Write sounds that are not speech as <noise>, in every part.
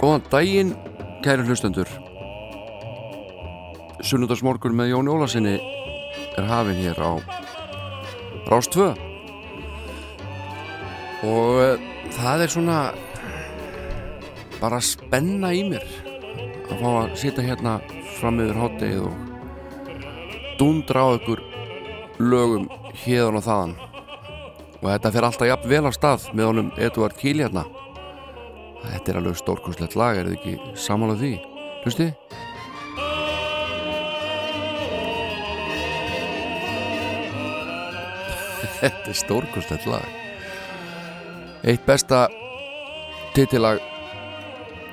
Góðan daginn, kæri hlustendur. Sunnundagsmorgun með Jón Jólasinni er hafinn hér á Rás 2. Og uh, það er svona bara spenna í mér að fá að sitja hérna fram yfir hotdegið og dundra á ykkur lögum hérðan og þaðan. Og þetta fer alltaf jafn vel á stað með honum Eduard Kíli hérna. Þetta er alveg stórkostlegt lag, er þið ekki samanlega því? Hlusti? <laughs> Þetta er stórkostlegt lag. Eitt besta titillag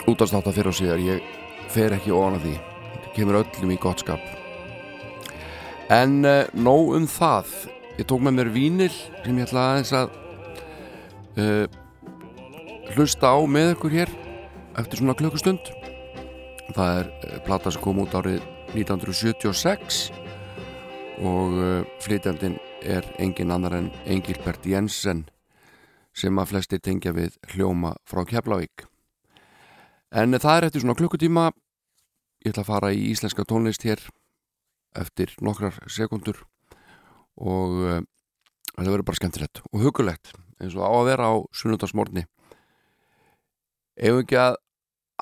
útastáta fyrir og síðar, ég fer ekki ofan að því. Þetta kemur öllum í gott skap. En uh, nóg um það. Ég tók með mér vínil sem ég ætla aðeins að uh, hlusta á með ykkur hér eftir svona klukkustund. Það er eh, plata sem kom út árið 1976 og uh, flytjandin er engin annar en Engilbert Jensen sem að flesti tengja við hljóma frá Keflavík. En það er eftir svona klukkutíma. Ég ætla að fara í íslenska tónlist hér eftir nokkrar sekundur og uh, það verður bara skemmtilegt og hugulegt eins og á að vera á sunnundagsmórni ef ekki að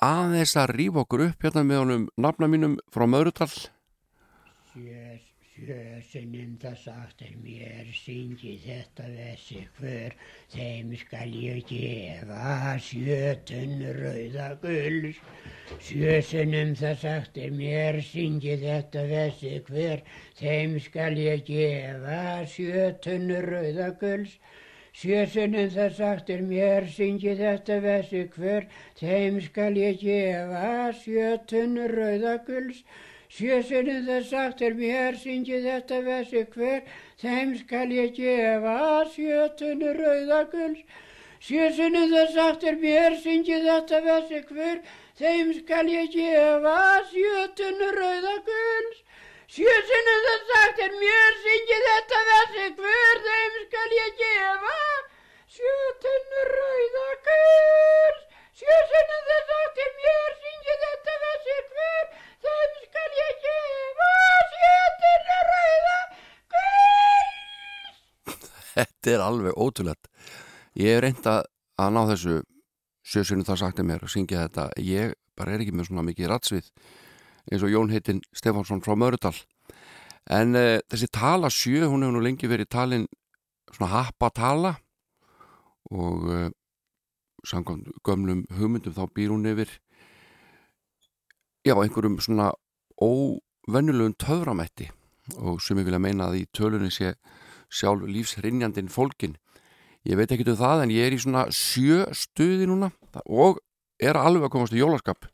aðeins að rýfa okkur upp hérna með honum nafna mínum frá Möðrutall Sjö, sjösunum það sagt er mér syngi þetta þessi hver þeim skal ég gefa sjötun rauða gulls sjösunum það sagt er mér syngi þetta þessi hver þeim skal ég gefa sjötun rauða gulls Sjösunum það sagt er mér, syngi þetta vessi hver, þeim skal ég gefa sjötun rauðaguls. Sjösunum það sagt er mér, syngi þetta vessi hver, þeim skal ég gefa sjötun rauðaguls. Sjösunum það sagt er mér, syngi þetta vessi hver, þeim skal ég gefa sjötun rauðaguls. Sjösunum það sagt er mér, syngi þetta vessi hver, þeim skal ég gefa sjötun rauðaguls. Sjösunum það sagt er mér, syngi þetta vessi hver, þeim skal ég gefa sjötun rauðaguls. Þetta er alveg ótrúlegt. Ég hef reynda að ná þessu sjösunum það sagt er mér að syngja þetta. Ég bara er ekki með svona mikið ratsvið eins og Jón heitin Stefánsson frá Mörutal en uh, þessi tala sjö, hún hefur nú lengi verið talin svona happa tala og uh, samkvæmt gömlum hugmyndum þá býr hún yfir já, einhverjum svona óvennulegum töframætti og sem ég vilja meina að í tölunni sé sjálf lífsrinjandin fólkin ég veit ekki um það en ég er í svona sjö stuði núna og er alveg að komast í jólaskap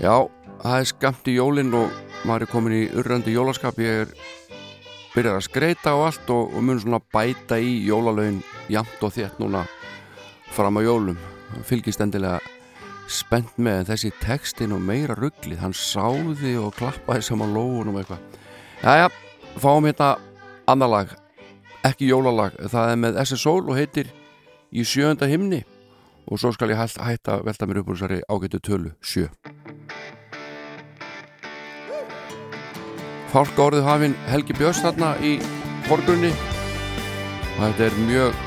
Já, það er skamt í jólinn og maður er komin í urrandi jólaskap. Ég er byrjað að skreita og allt og, og mun svona bæta í jólalögin jamt og þétt núna fram á jólum. Fylgist endilega spennt með þessi textin og meira rugglið hann sáði og klappaði saman lóunum eitthvað. Jæja, fáum hérna annar lag ekki jólalag, það er með SSOL og heitir Í sjöunda himni. Og svo skal ég hætta, velta mér upp úr þessari ágætu tölu, sjö Fálka orðið hafinn Helgi Björns þarna í forgrunni og þetta er mjög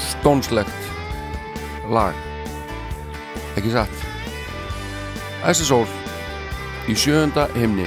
stónslegt lag. Ekki satt? SSOL í sjöunda himni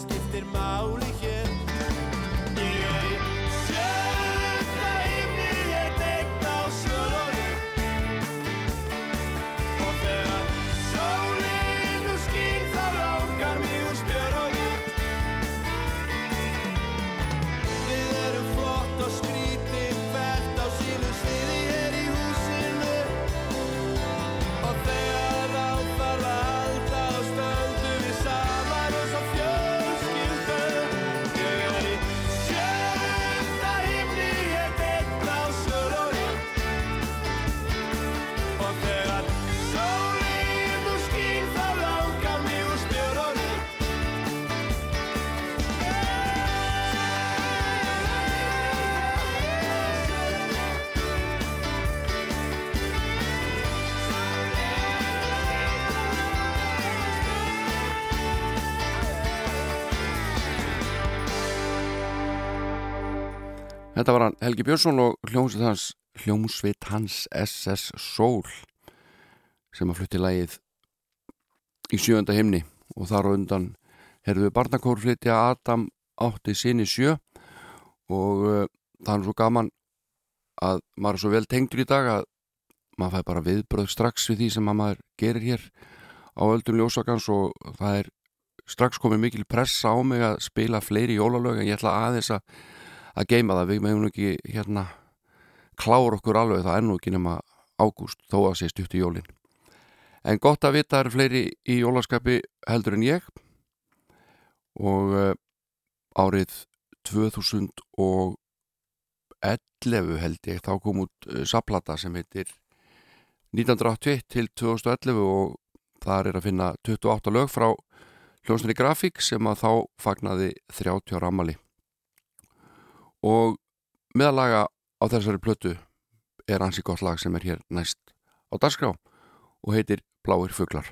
skiptir máli Þetta var hann Helgi Björnsson og hljómsveit hans, hljómsveit hans SS Soul sem að flutti lægið í sjönda himni. Og þar undan herðu við barnakór flytja Adam átti sinni sjö. Og uh, það er svo gaman að maður er svo vel tengdur í dag að maður fæði bara viðbröð strax við því sem að maður gerir hér á öldum ljósakans. Og það er strax komið mikil pressa á mig að spila fleiri jólalög en ég ætla aðeins að að geima það, við meðum ekki hérna klára okkur alveg. Það er nú ekki nema ágúst þó að sé stutt í jólin. En gott að vita eru fleiri í jólaskapi heldur en ég. Og uh, árið 2011 held ég þá kom út uh, saplata sem heitir 1981 til 2011 og þar er að finna 28 lög frá hljónsnari grafík sem að þá fagnaði 30 ára ammali og meðalaga á þessari plötu er ansi gott lag sem er hér næst á dagskrá og heitir Bláir fuglar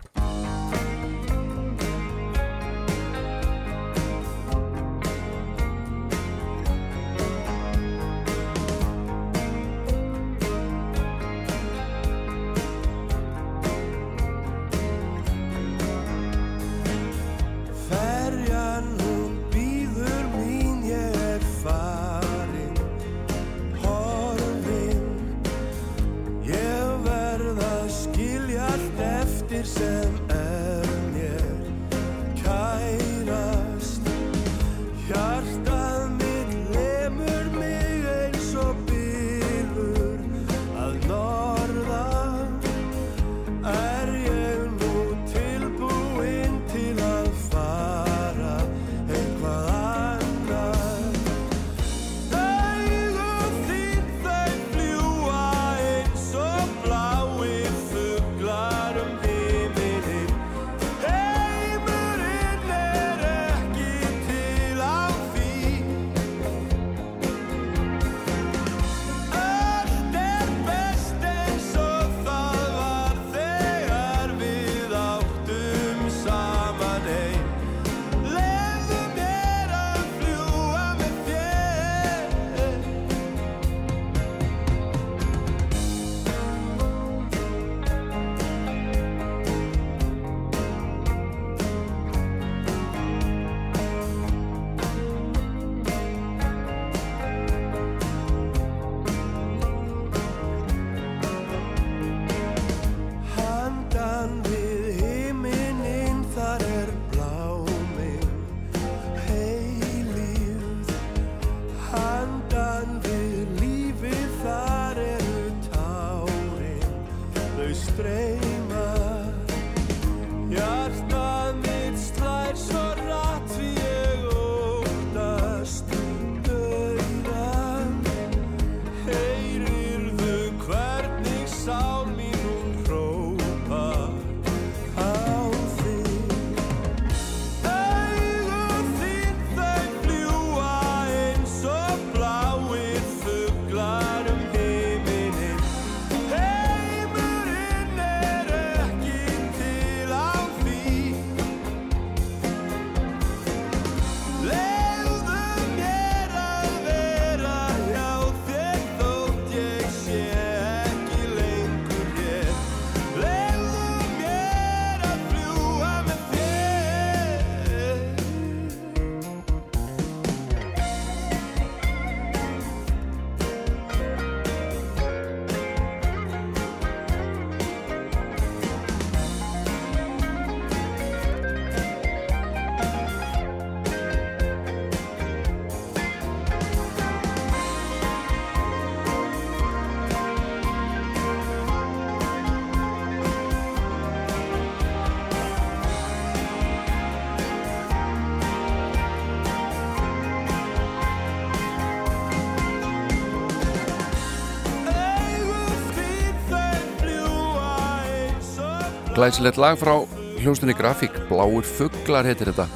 Glæsilegt lag frá hljónstunni Grafík. Bláir fugglar heitir þetta.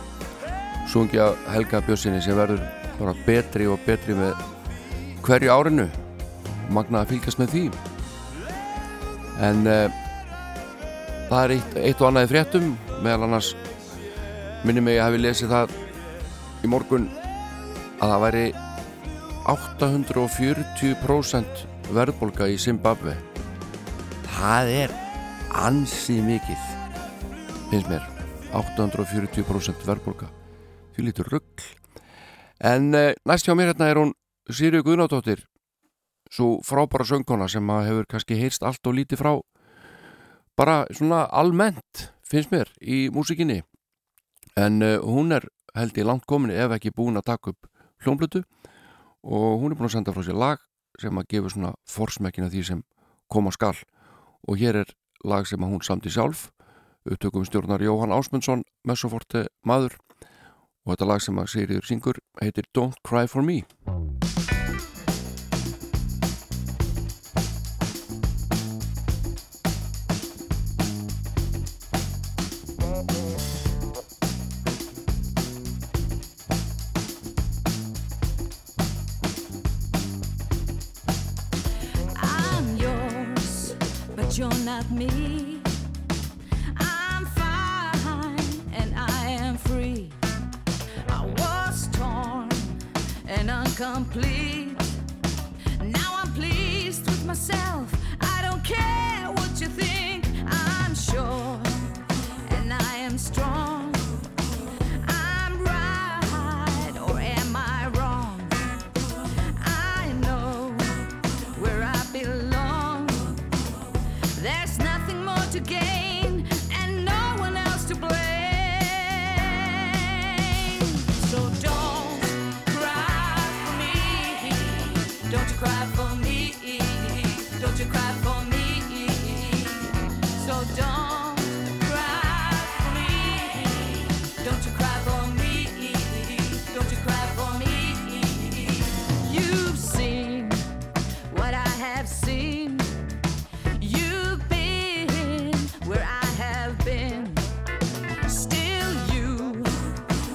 Sungi af Helga Björnsinni sem verður bara betri og betri með hverju árinu. Magna að fylgjast með því. En uh, það er eitt, eitt og annað í fréttum. Meðal annars minni mig að hafi lesið það í morgun að það væri 840% verðbolga í Zimbabwe það er ansið mikið finnst mér. 840% verðbolga því lítur ruggl en eh, næst hjá mér hérna er hún Sýriu Guðnádóttir svo frábæra söngkona sem að hefur kannski heyrst allt og lítið frá. Bara svona almennt finnst mér í músikinni en uh, hún er held ég langt komin ef ekki búin að taka upp hljómblutu og hún er búin að senda frá sér lag sem að gefa svona forsmekkin af því sem koma skall og hér er lag sem hún samti sjálf. Upptökum stjórnar Jóhann Ásmundsson messoforti maður og þetta lag sem að Sigriður syngur heitir Don't Cry For Me not me. I'm fine and I am free. I was torn and incomplete. Now I'm pleased with myself. I don't care what you think. I'm sure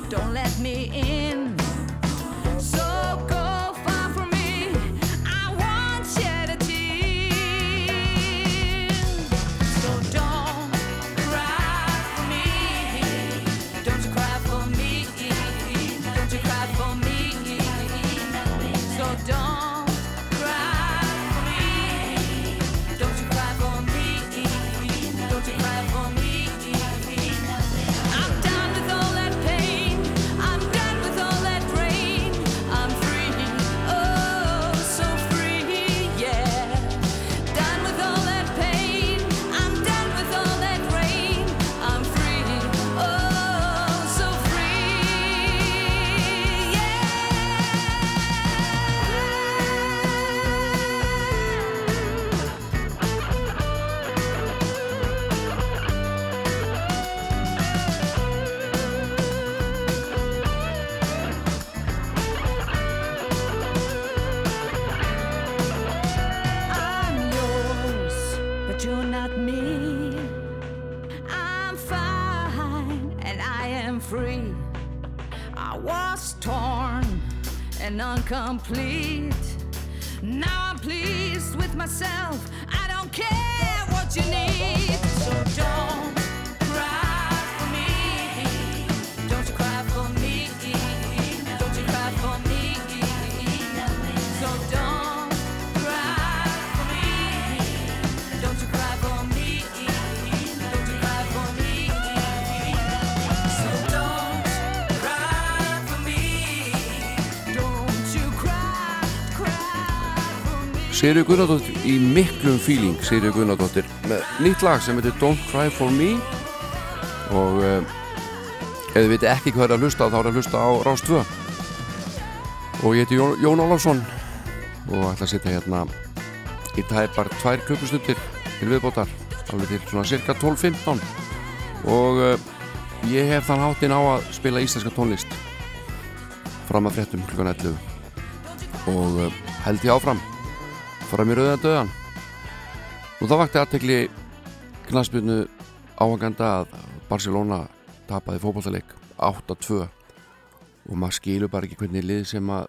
don't let me in. complete. Sigriður Guðnadóttir í miklum feeling Sigriður Guðnadóttir með nýtt lag sem heitir Don't Cry For Me. Og uh, ef þið viti ekki hvað er að hlusta þá er að hlusta á Rás 2 og ég heiti Jón, Jón Ólafsson og ætla að sitja hérna í tæpar tvær klukkustundir til viðbótar alveg til svona cirka 12-15 og uh, ég hef þann háttinn á að spila íslenska tónlist fram að fréttum klukkan 11 og uh, held ég áfram fram í rauða döðan og það vakti aðtekli knaspinu áhaganda að Barcelona tapaði fótballtaleik 8-2 og maður skilur bara ekki hvernig lið sem að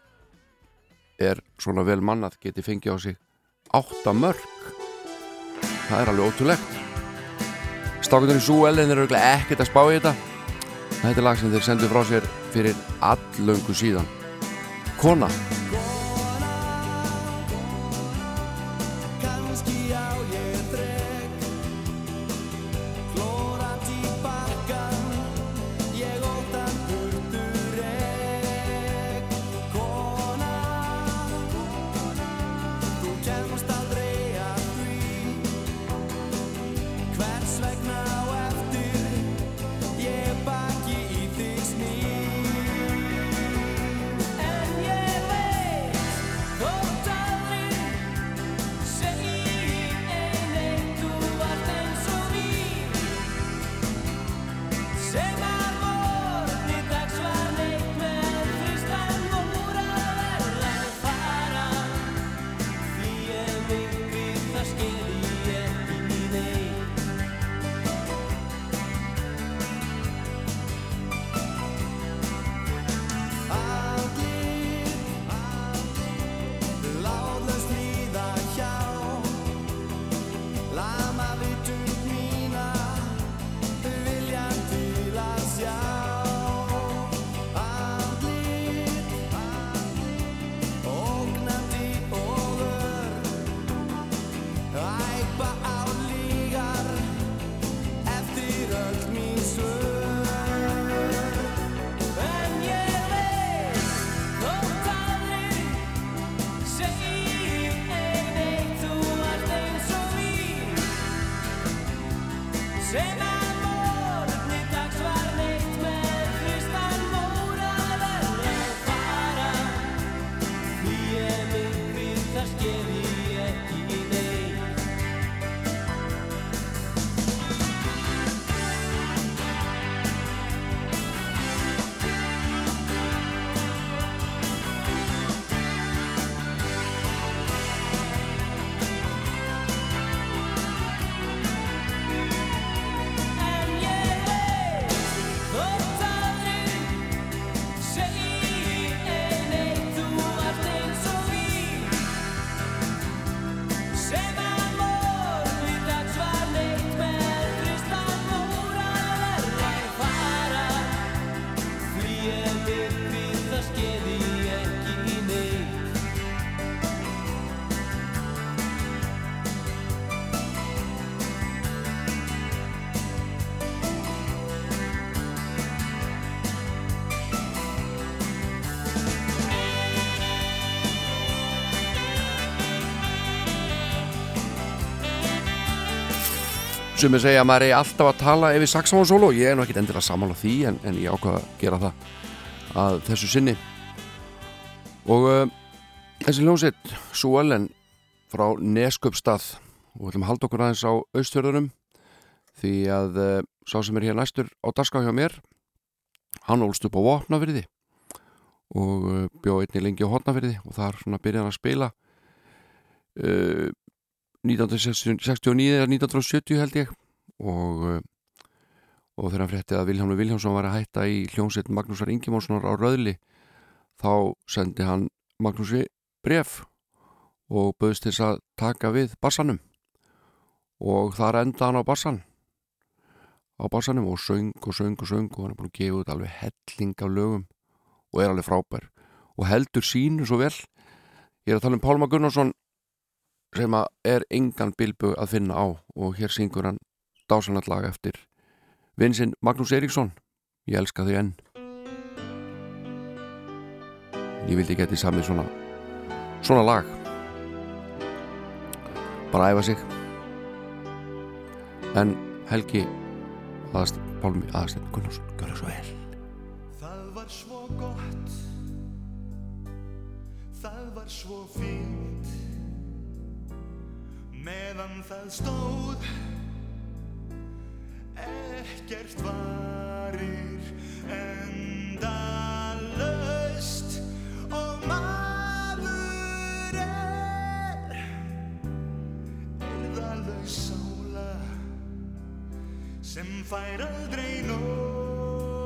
er svona vel mannað geti fengið á sig 8 mörg það er alveg ótrúlegt. Stákundurinn Súel en þeir eru örugglega ekkert að spá í þetta. Þetta er lag sem þeir sendu frá sér fyrir allöngu síðan. Kona sem er segja að maður er alltaf að tala yfir saxofónsólo, ég er nú ekkit endilega samála því en, en ég ákvað að gera það að þessu sinni. Og uh, þessi hljómsveit Suellen frá Nesköpstað og við ætlum að halda okkur aðeins á austfjörðunum því að uh, sá sem er hér næstur á dagská hjá mér hann ólst upp á Vopnafyrði og uh, bjó einni lengi á Hotnafyrði og þar svona byrjaði hann að spila uh, 1969 eða 1970 held ég. Og, uh, og þegar hann frétti að Vilhelmur Viljámsson var að hætta í hljómsveit Magnúsar Ingemónssonar á Röðli þá sendi hann Magnúsi bref og bauðst þess að taka við bassanum. Og þar enda hann á bassan á bassanum og söng og söng og söng og hann er búin að gefa út alveg helling af lögum og er alveg frábær og heldur sínu svo vel. Ég er að tala um Pálma Gunnarsson sem að er engan bilbu að finna á og hér syngur hann dásanallag eftir. Vinsinn Magnús Eiríksson ég elska þig enn. Ég vildi geti samið svona svona lag. Bara æfa sig. En Helgi aðast, Pálmi aðastinn Gunnarsson gjör það svo vel. Það var svo gott. Það var svo Meðan það stóð Ekkert varir Endalaust. Og maður er Eirðalaus sála Sem fær aldrei nóg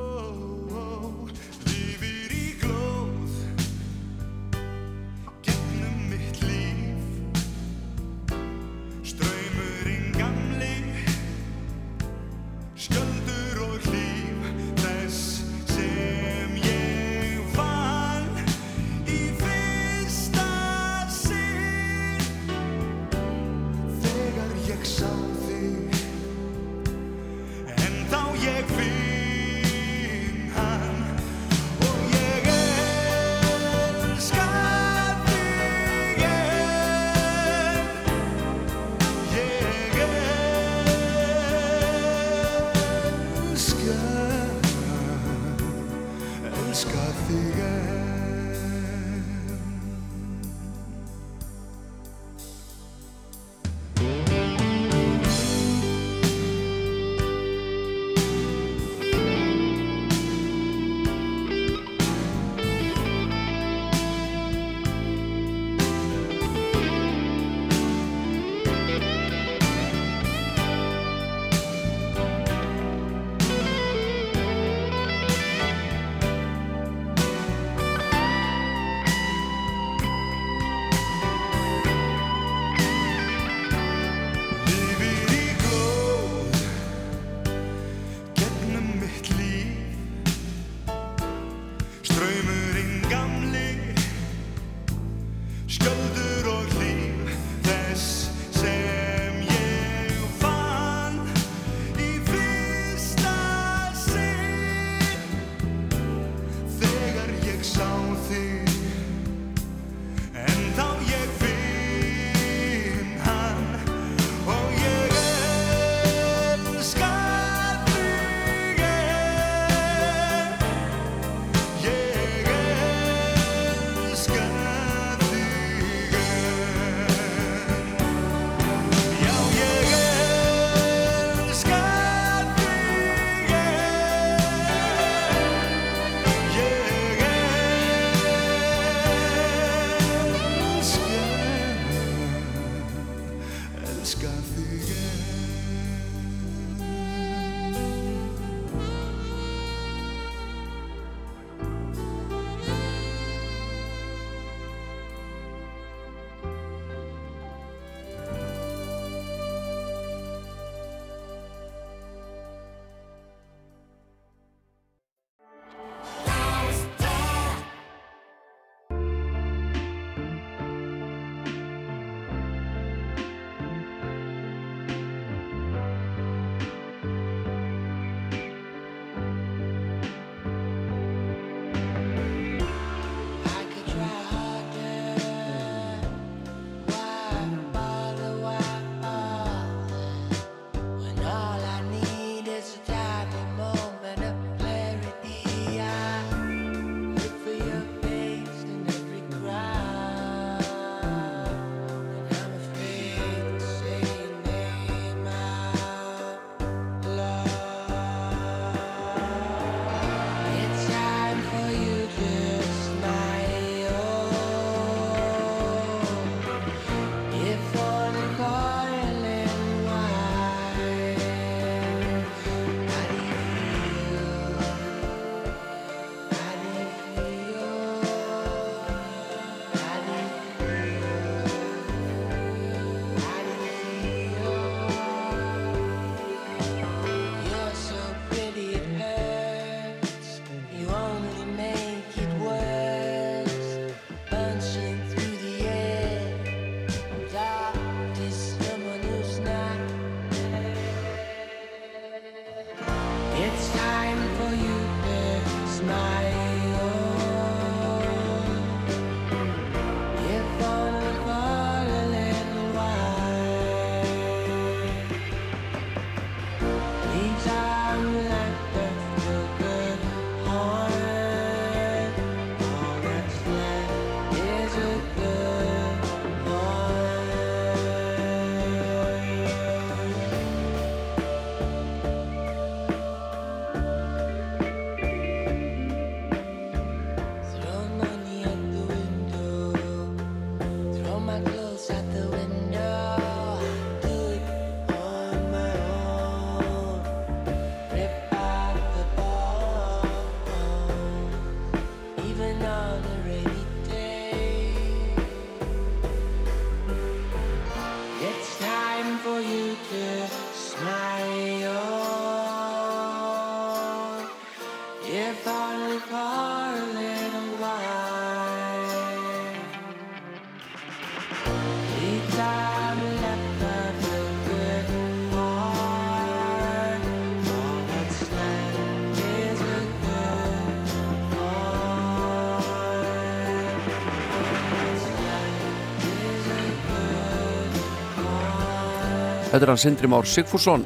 Þetta er hann Sindri Már Sigfússon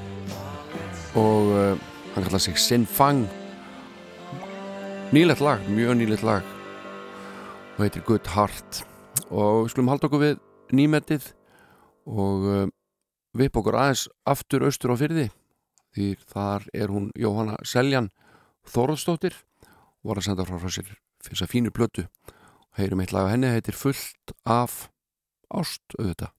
og uh, hann kallar sig Sin Fang. Nýlegt lag, mjög nýlegt lag. Og heitir Good Heart. Og við skulum halda okkur við nýmetið og uh, vipp okkur aðeins aftur austur á fyrði því þar er hún Jóhanna Seljan Þorðstóttir og var að senda frá frá sér fyrir þess að fínu plötu. Og heyrum eitt lag af henni heitir Fullt af ást auðvitað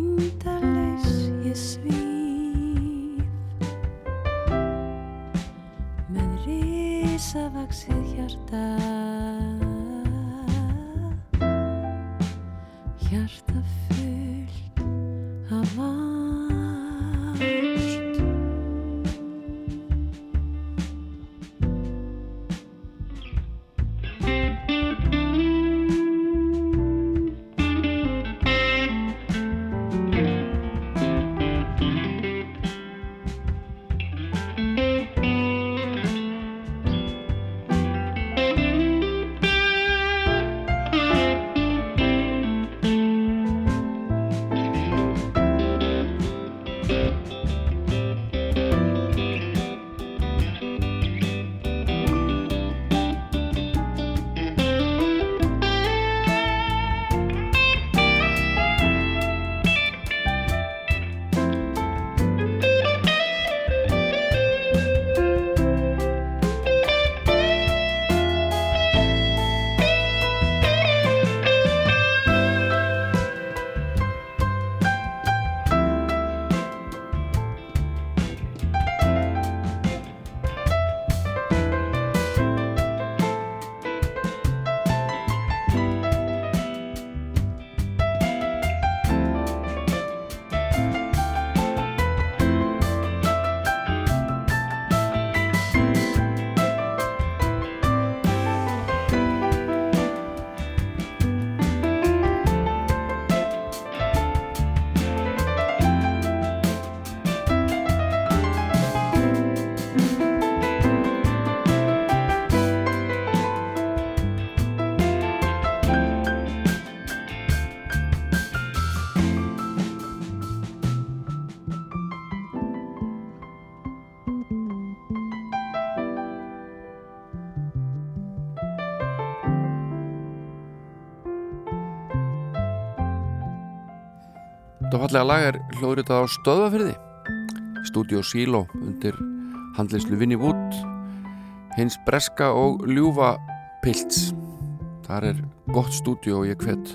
þingdarlaus ég svíf. Með risavaksið hjarta. Hjarta fallega lag er hljóðritað á stöðafyrði Studio Silo undir handlislu Vinnie Wood hins breska og ljúfa Pilts þar er gott stúdíu og ég hvet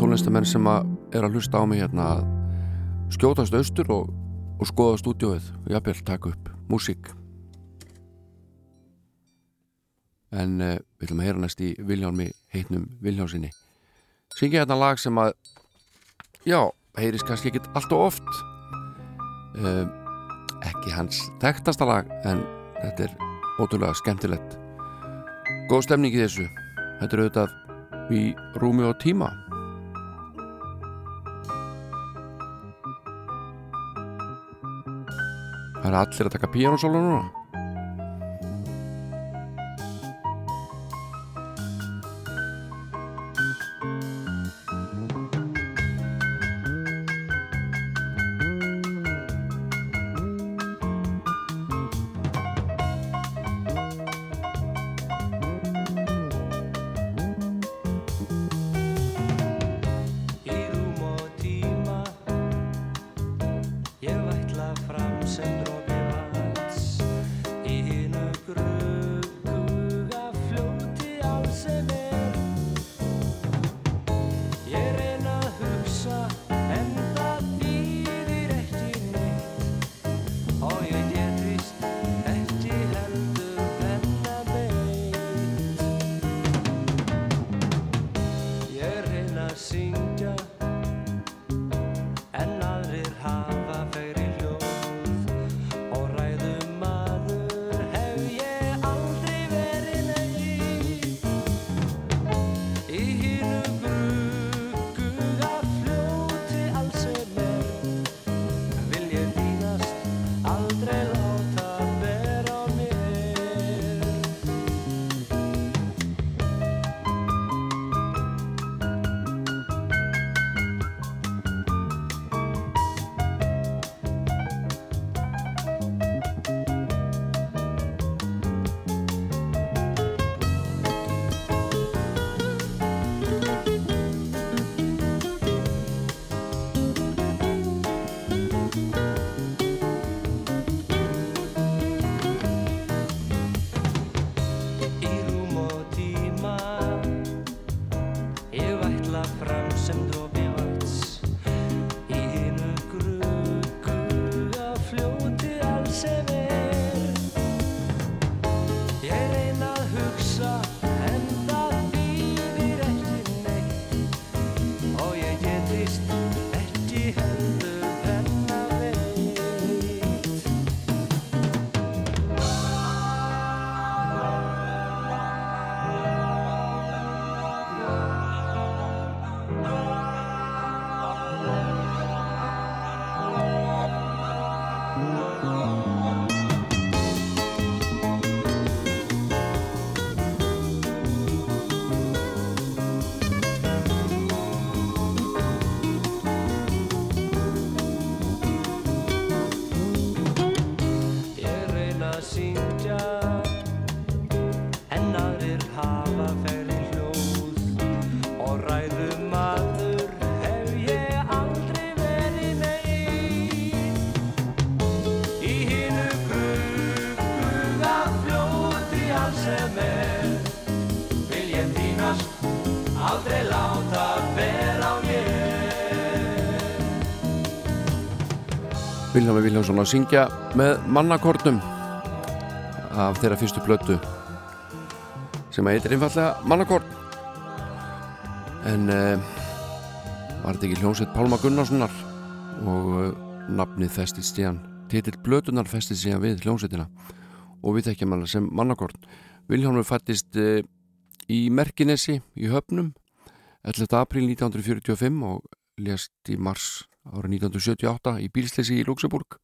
tónlistamenn sem að er að hlusta á mig hérna að skjótast austur og, og skoða stúdíuð og jafnvel taka upp músík. En uh, við ætlum að heyra næst í Viljálmi heitnum Viljásinni syngja hérna lag sem að já, heyrist kannski ekkit allt og oft. Uh, ekki hans þekktasta lag en þetta er ótrúlega skemmtilegt. Góð stemning í þessu. Þetta er auðvitað í rúmi og tíma. Það er allir að taka píanósólu núna Viljámi Viljámsson að syngja með mannakornum af þeirra fyrstu plötu sem heitir einfallega mannakorn en uh, var þetta ekki hljómsveit Pálma Gunnarssonar og uh, nafnið festist síðan titill blötunar festist síðan við hljómsveitina og við þekkjum hana sem mannakorn Viljámi fættist uh, í Merkinesi í Höfnum 11. apríl 1945 og lést í mars árið 1978 í bílsleysi í Luxemburg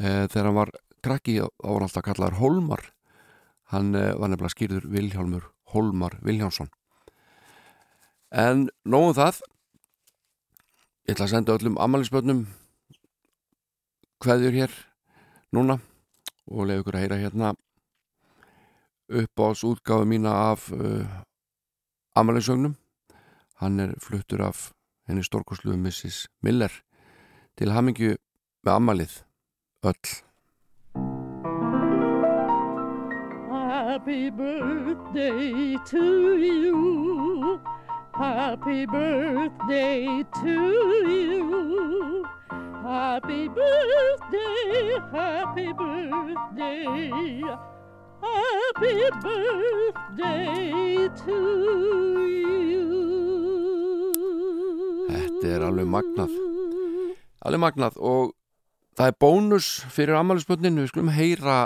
e, þegar hann var krakki var hann alltaf kallaður Holmar hann e, var nefnilega skýrður Vilhjálmur Holmar Vilhjálmsson. En nóðum það. Ég ætla að senda öllum ammælisbönnum kveðjur hér núna og leiði ykkur að heyra hérna upp ás útgáfu mína af uh, ammælisögnum hann er fluttur af henni stórkosluðu Mrs. Miller til hamingju með ammælið öll Happy birthday to you. Happy birthday to you. Happy birthday, happy birthday. Happy birthday to you. Þetta er alveg magnað. Alveg magnað og það er bónus fyrir ammælisbönnin við skulum heyra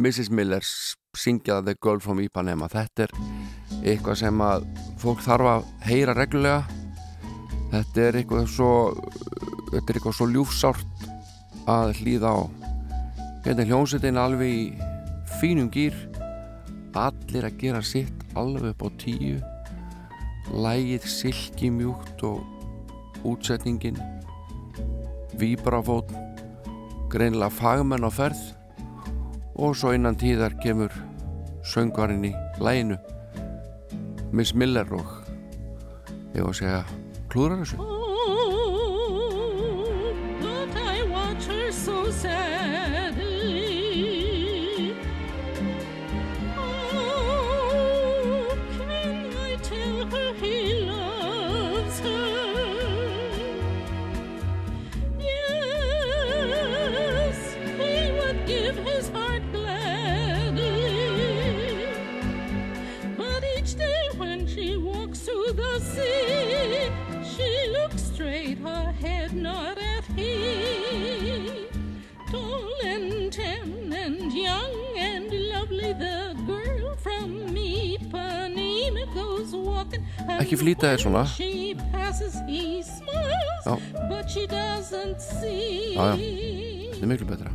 Mrs. Millers syngja The Girl from Ipanema. Þetta er eitthvað sem að fólk þarf að heyra reglulega. Þetta er eitthvað svo þetta er eitthvað svo ljúfsárt að hlýða á. Hérna er hljómsveitin alveg í fínum gýr allir að gera sitt alveg upp á tíu. Lægið silki mjúkt og útsetningin víbrafót greinilega fagmenn á ferð og svo innan tíðar kemur söngvarinn í læginu Miss Miller og ég var að segja klúðrar þessu Ekki flýta þér svona. Já. Já, já. Þetta er miklu betra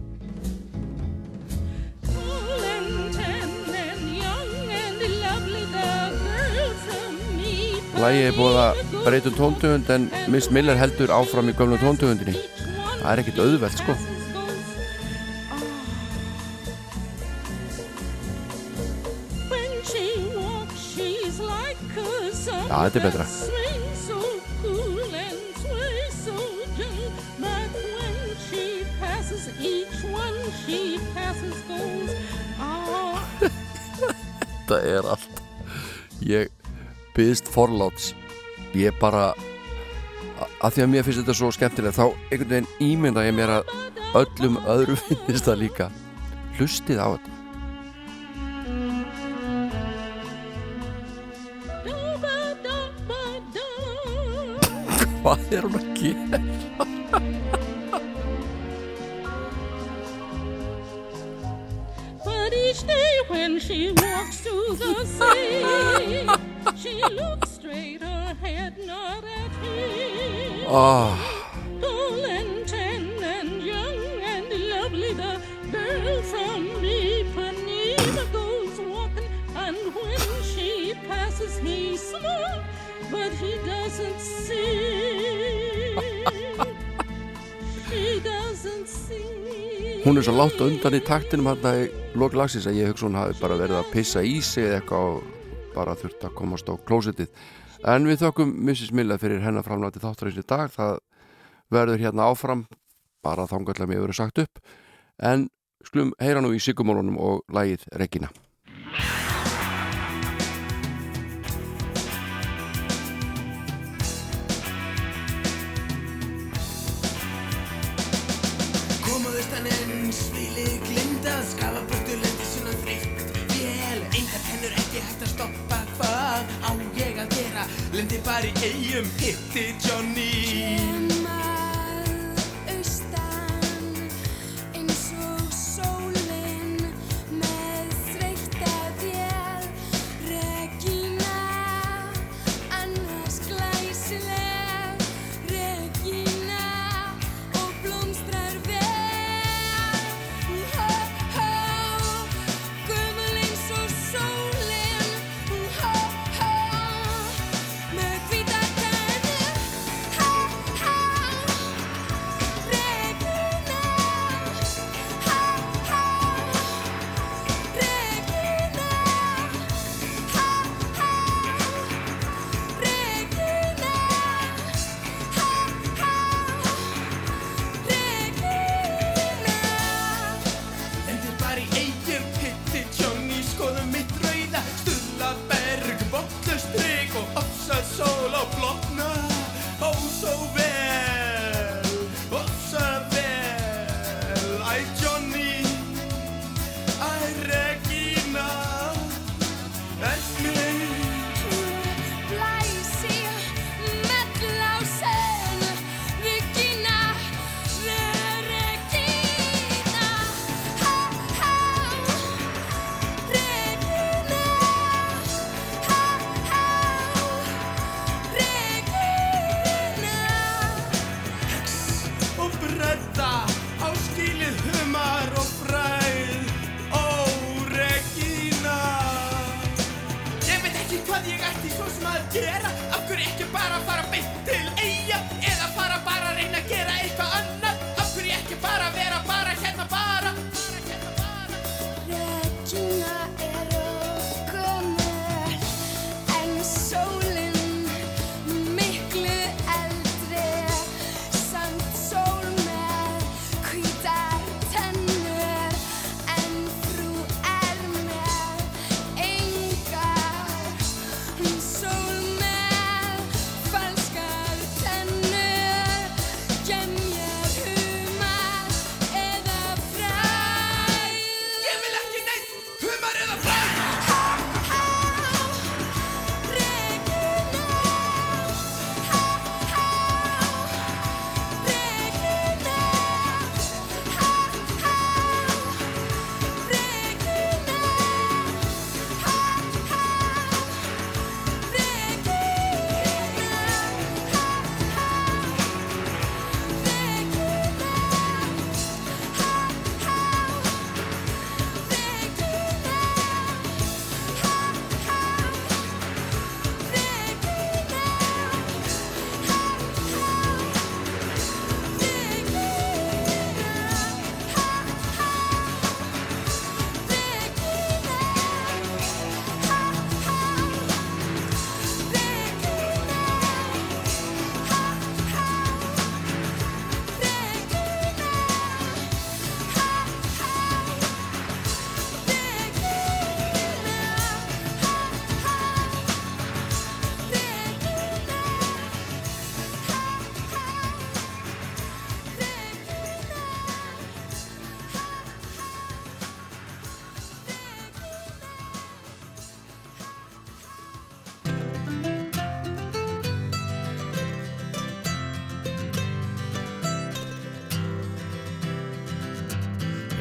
Lægi er búið að breytum tóntöfund en Miss Miller heldur áfram í gömlu tóntöfundinni Það er ekkit auðvelt sko passes goes, ah. Þetta er allt. Ég byggðist forláts. Ég bara að því að mér finnst þetta svo skemmtilegt þá einhvern veginn ímynda ég mér að öllum öðrum <laughs> finnst það líka. Hlustið á þetta Hvað er hún að gera? But each day when she walks through the sea, she looks straight, her head not at him. Ah, Tall and tan and young and lovely, the girl from Ipanema goes walking, and when she passes, he smiles, but he doesn't see. she doesn't see. Hún er svo látt undan í taktinum hann í lok lagsins að ég hugsa hún hafi bara verið að pissa í sig eða eitthvað og bara þurft að komast á klósitið. En við þökkum Mrs. Miller fyrir hennar framlæti þáttarins í dag. Það verður hérna áfram bara þangallega mér verið sagt upp. En skulum heyra nú í Sigumólunum og lagið Regina. Gera? Lendi bara í eigum hitti Johnny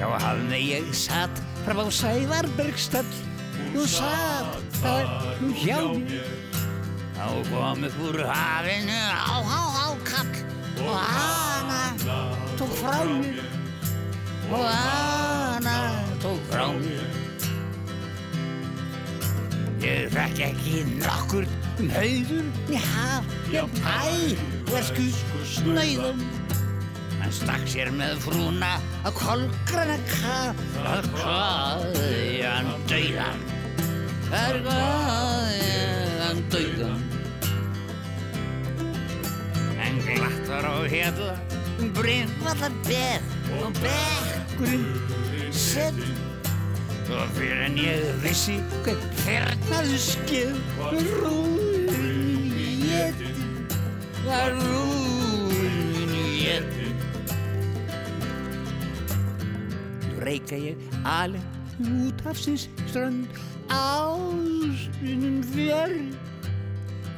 Já, hafði ég satt fram á Sævarbergstöll Nú satt það nú hjá mér. Þá kom upp úr hafinu á, á, á, kall Og hana tók frá mér. Og hana tók frá mér. Ég þekk ekki nokkur um hauður í haf. Ég pæ, versku, snöyðum Hann stakk sér með frúna að kolgrana kaf. Að hvaðjan dauðan? Að hvaðjan dauðan? En glatt var á hérna brimvallar beð og bekkurinn sedd og fyrir en ég vissi hvað fernaðu var rúin í jeti var rúin í jeti reika ég alveg út af síns strönd ástunum fjörn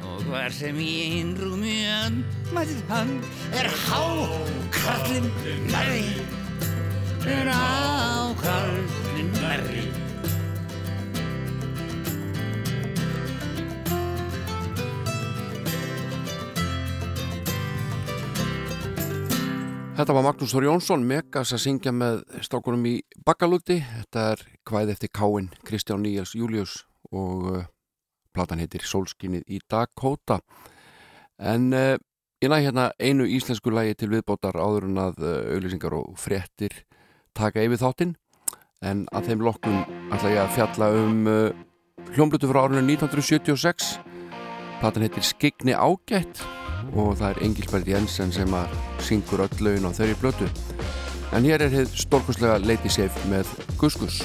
og hvar sem ég innrúmi öndmættið hann er hákarlinn nærri er hákarlinn nærri Þetta var Magnús Þór Jónsson, Megas að syngja með strákunum í Bakkalúti. Þetta er kvæð eftir Káin, Kristján Níels Július og uh, platan heitir Solskinnið í Dakota. En uh, ég næ hérna einu íslensku lægi til viðbótar áður en að uh, auðlýsingar og fréttir taka yfir þáttinn. En að þeim lokkum ætla ég að fjalla um uh, hljómblutu frá árunum 1976. Platan heitir Skigni ágætt og það er Engilbert Jensen sem að syngur öll laun á þeirri blötu en hér er hér stórkustlega Lady Safe með Guskus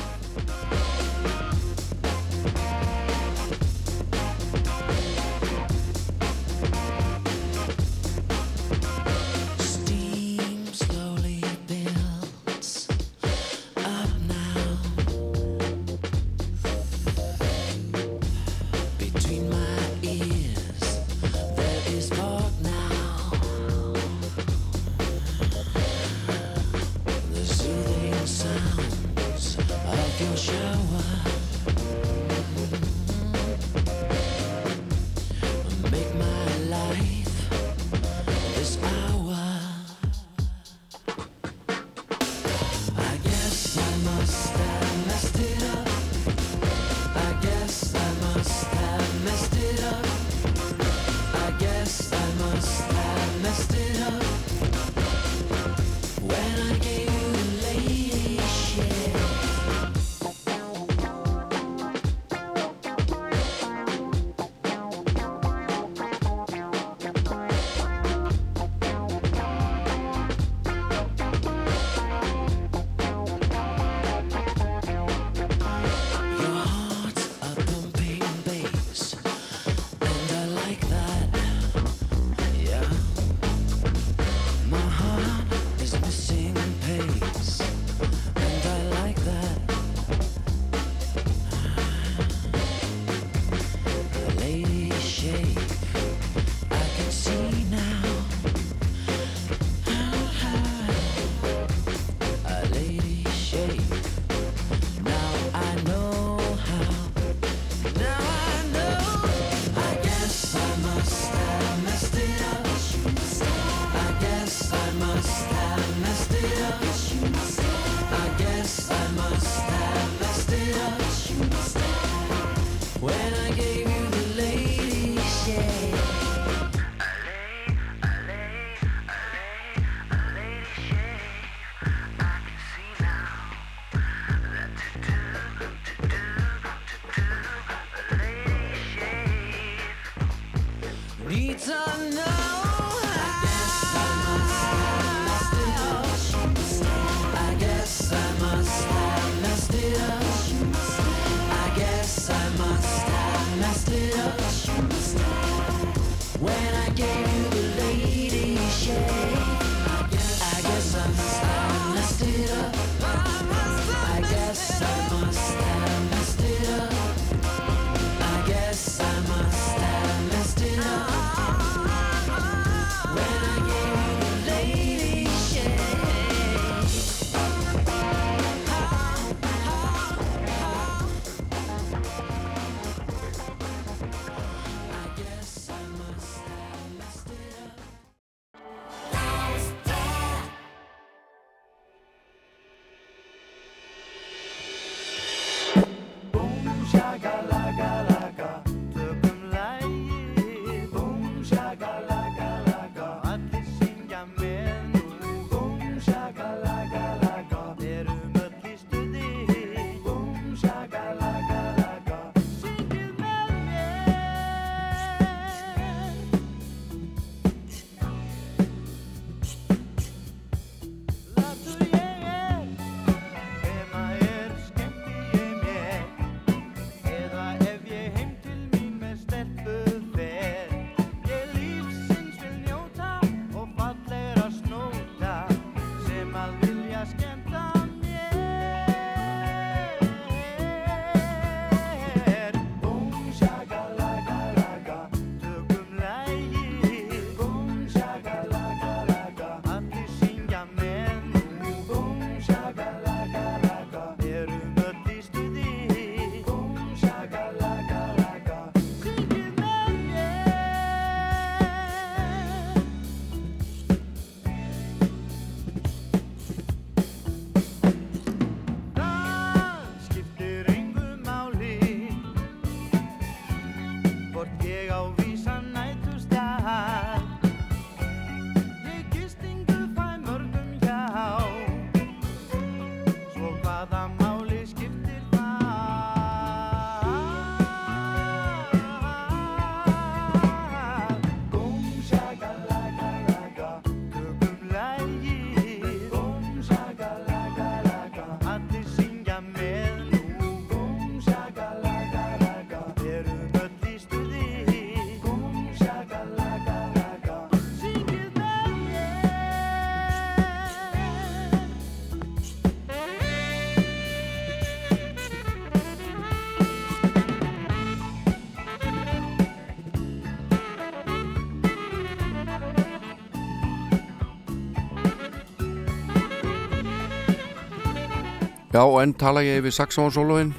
Já, en tala ég yfir saxofónsólóin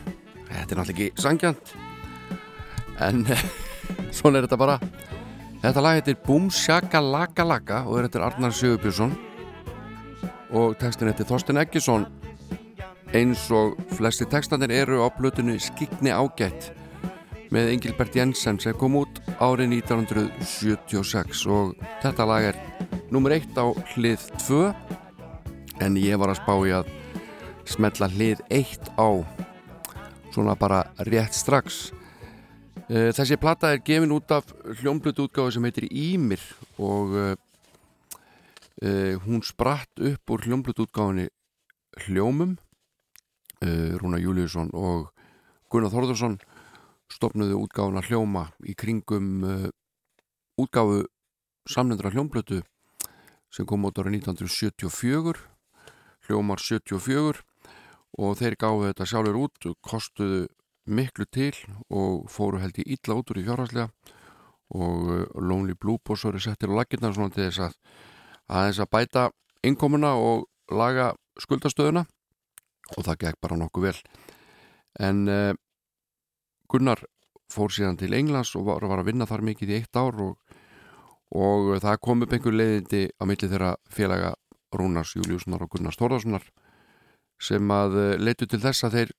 Þetta er náttúrulega ekki sangjant En <laughs> svona er þetta bara. Þetta lag heitir Boom Shaka Laka Laka og er eftir Arnar Sigurbjörnsson. Og textin eftir Þorsten Eggesson eins og flesti textanir eru á blötunni Skikni ágætt með Engilbert Jensen sem kom út árið 1976 og þetta lag er nummer eitt á hlið 2 en ég var að spá í að smetla hlið 1 á. Svona bara rétt strax. Eh, Þessi plata er gefin út af hljómblut útgáðu sem heitir Ímir og uh, uh, hún spratt upp úr hljómblut útgáðunni Hljómum. Uh, Rúna Júliusson og Gunnar Þórðarsson stopnuðu útgáðuna Hljóma í kringum útgáfu samnendra hljómblutu sem kom út ára 1974 Hljómar 74 og þeir gáðu þetta sjálfur út kostuðu miklu til og fóru held ég illa út úr í fjárhagslega. Og uh, Lonely Blue Boss voru settir á laginnar svona til þess að aðeins að bæta innkomuna og laga skuldastöðuna. Og það gekk bara nokkuð vel. En uh, Gunnar fór síðan til Englands og var, var að vinna þar mikið í eitt ár og, og það kom upp einhver leiðindi á milli þeirra félaga Rúnars Júliussonar og Gunnars Þórðarssonar sem að uh, leitu til þess að þeir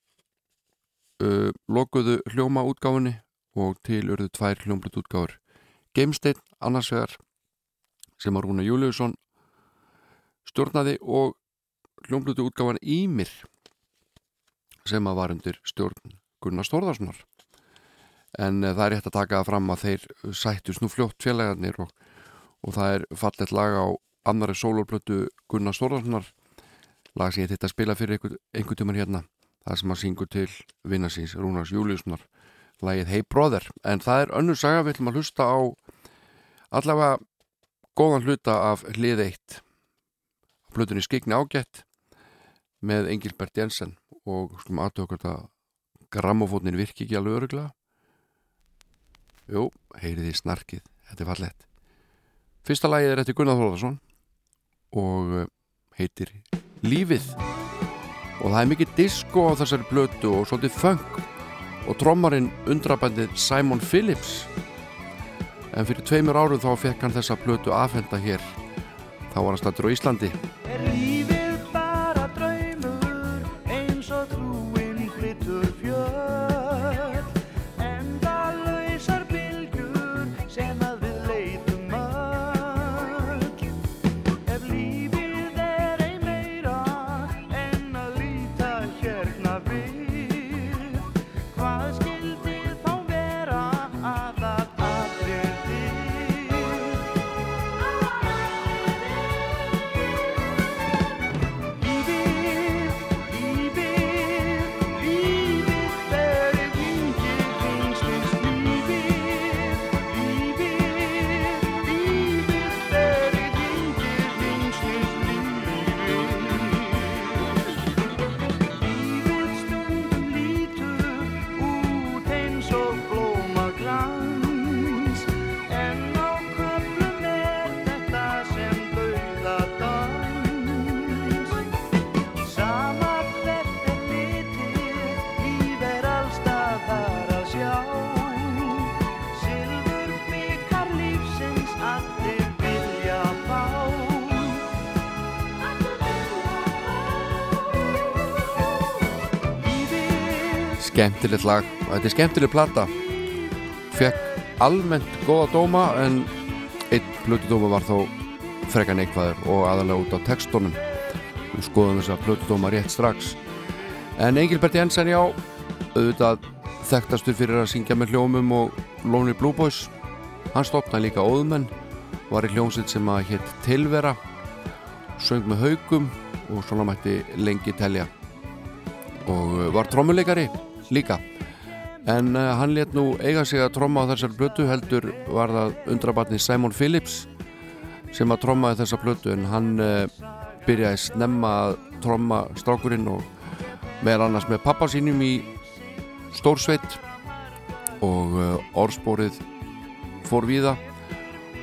uh, lokuðu hljóma útgáfunni og til urðu tvær hljómblut útgáfur Geimsteinn annars vegar sem að Rúna Júliusson stjórnaði og hljómblutu útgáfan Ímir sem að var undir stjórn Gunnar Stórðarssonar en uh, það er rétt að taka fram að þeir sættust nú fljótt félagarnir og, og það er fallet lag á annari sólórblötu Gunnar Stórðarssonar lag sem ég þetta spila fyrir einhver, einhver tímar hérna það sem að syngur til vinnasins Rúnars Júliussonar lagið Hey Brother. En það er önnur saga við ætlum að hlusta á allavega góðan hluta af hlið eitt. Plutunni skikni ágætt með Engilbert Jensen og skulum aðtöku hvort að grammofónin virki ekki alveg öruglega Jú, heyriði snarkið þetta er fallett Fyrsta lagið er eftir Gunnar Þórðarsson og eh, heitir Lífið. Og það er mikið disco á þessari blötu og svolítið funk. Og trommarinn undrabændið Simon Phillips. En fyrir tveimur árum þá fekk hann þessa blötu afhenda hér. Þá var hann stættur á Íslandi skemmtilegt lag og þetta er skemmtileg plata. Fekk almennt góða dóma en einn plötudóma var þó frekar neikvæður og aðalega út á textunum. Við skoðum þess að plötudóma rétt strax. En Engilbert Jensen já auðvitað þekktastur fyrir að syngja með hljómum og Lonely Blue Boys. Hann stopnaði líka óðumenn var í hljómsitt sem að hétt Tilvera söng með haugum og svona mætti lengi telja. Og uh, var trommuleikari líka. En uh, hann let nú eiga sig að tromma á þessar blötu heldur var það undrabatni Simon Phillips sem að trommaði þessa blötu en hann uh, byrjaði snemma að tromma strákurinn og meðal annars með pappa sínum í stórsveit og uh, orðspórið fór víða.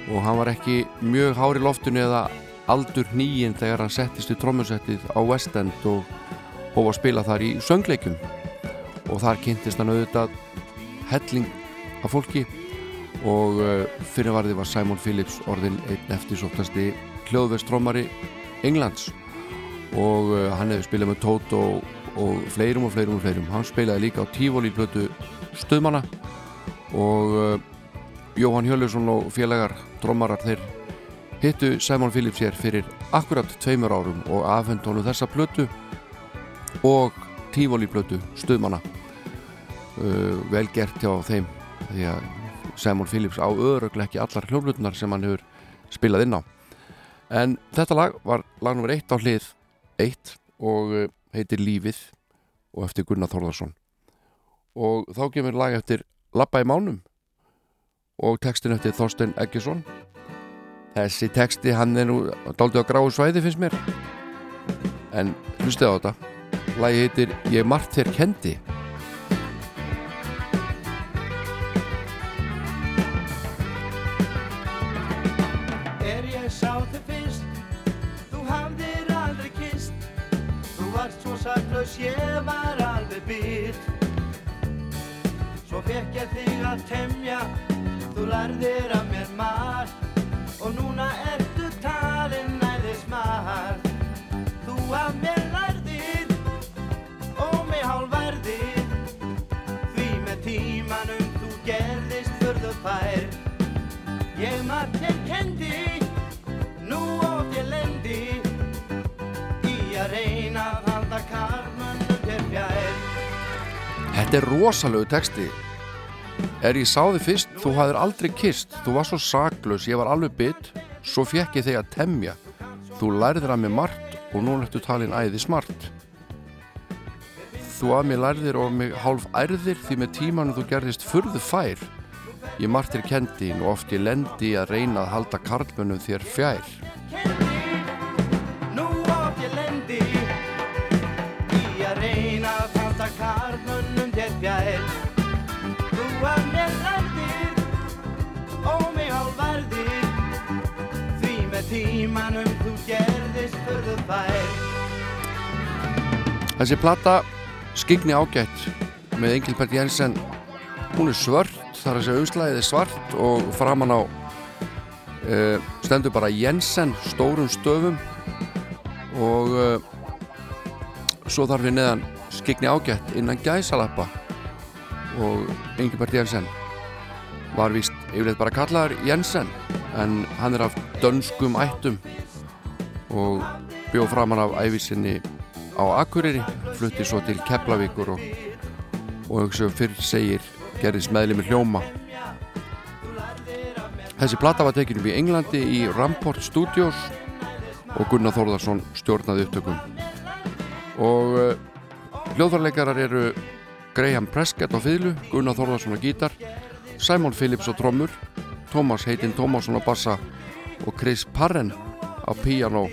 Og hann var ekki mjög hári loftinu eða aldur nýjinn þegar hann settist í trommusettið á West End og hófa að spila þar í söngleikum og þar kynntist hann auðvitað helling af fólki. Og uh, fyrirvarði var Simon Phillips orðin einn eftirsóttasti hljóðvestrómari Englands. Og uh, hann hefur spilað með Toto og, og fleirum og fleirum og fleirum. Hann spilaði líka á Tífóli blötu Stöðmanna og uh, Jóhann Hjörlusson og félagar trómarar þeir hittu Simon Phillips hér fyrir akkurat tveimur árum og afhend honum þessa blötu og Tífóli blötu Stöðmanna uh, vel gert hjá þeim. Því að Simon Phillips á öðruglega ekki allar hljóflutnar sem hann hefur spilað inn á. En þetta lag var lag nr. 1 á hlið 1 og uh, heitir Lífið og eftir Gunnar Þórðarsson og þá kemur lag eftir Lappa í mánum og textin eftir Þorstein Eggesson þessi texti hann er nú dálítið á gráu svæði finnst mér. En hlustið á þetta. Lagi heitir Ég margt þér kendi saklaus, ég var alveg bytt Svo fekk ég þig að temja, þú lærðir af mér margt. Og núna ertu talinn næði smart. Þú af mér lærðir, og mig hálfærðir. Því með tímanum þú gerðist furðu fær. Ég margt þér kendi, nú oft ég lendi Þetta er rosalegu texti. Er ég sá þig fyrst, þú hafðir aldrei kist Þú var svo saklaus, ég var alveg bytt Svo fekk ég þig að temja. Þú lærðir að mér margt Og nú ertu talin æði smart. Þú að mér lærðir og mig hálf ærðir Því með tímanum þú gerðist furðu fær. Ég margtir kendi og oft ég lendi að reyna að halda karlmönnum þér fjær hálfærðir Því með tímanum þú gerðist furðu fær. Þessi plata skigni ágætt með Engilbert Jensen. Hún er svört, þar að segja umslæðið er svart og framan á uh, stendur bara Jensen stórum stöfum. Og uh, svo þarf við neðan skigni ágætt innan gæsalappa. Og Engilbert Jensen var víst yfirleitt bara kallaður Jensen en hann er af dönskum ættum og bjóð framan af æfisinni á Akureyri flutti svo til Keflavíkur og, og eins og fyrr segir gerðist meðlimi hljóma. Þessi plata var tekin upp í Englandi í Ramport Studios og Gunnar Þórðarsson stjórnaði upptökum. Og uh, hljóðvarleikarar eru Graham Prescott á fiðlu, Gunnar Þórðarsson á gítar Simon Phillips á trommur Thomas Heitin Tómasson á bassa og Chris Parren á piano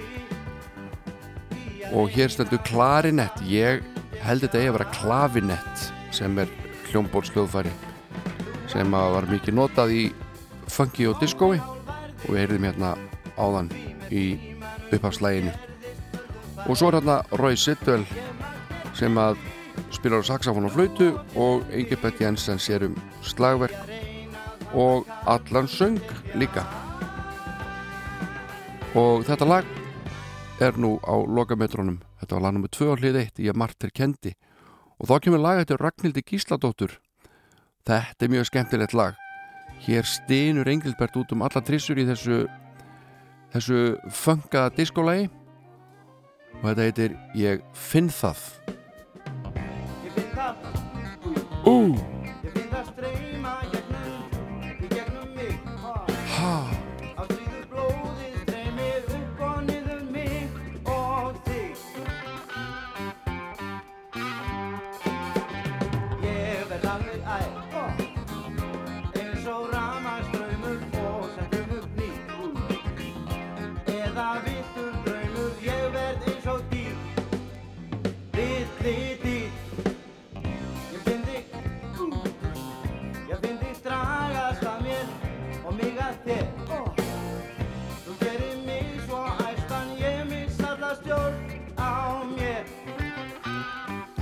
og hér stendur klarinett. Ég held þetta að vera klavinett sem er hljómbólsljóðfæri sem að var mikið notað í funky og diskói og við heyrðum hérna áðan í upphafslæginu og svo er hérna Roy Sidwell sem að spilar á saxofón og flautu og Ingebert Jensen sér um slagverk og allan söng líka. Og þetta lag er nú á lokametrónum þetta var lag nr. 2 á hlið 1 í að Martir kendi. Og þá kemur lag eftir Ragnhildi Gísladóttur. Þetta er mjög skemmtilegt lag. Hér stynur Engilbert út um alla trissur í þessu þessu funkaða diskólagi og þetta heitir Ég finn það Ég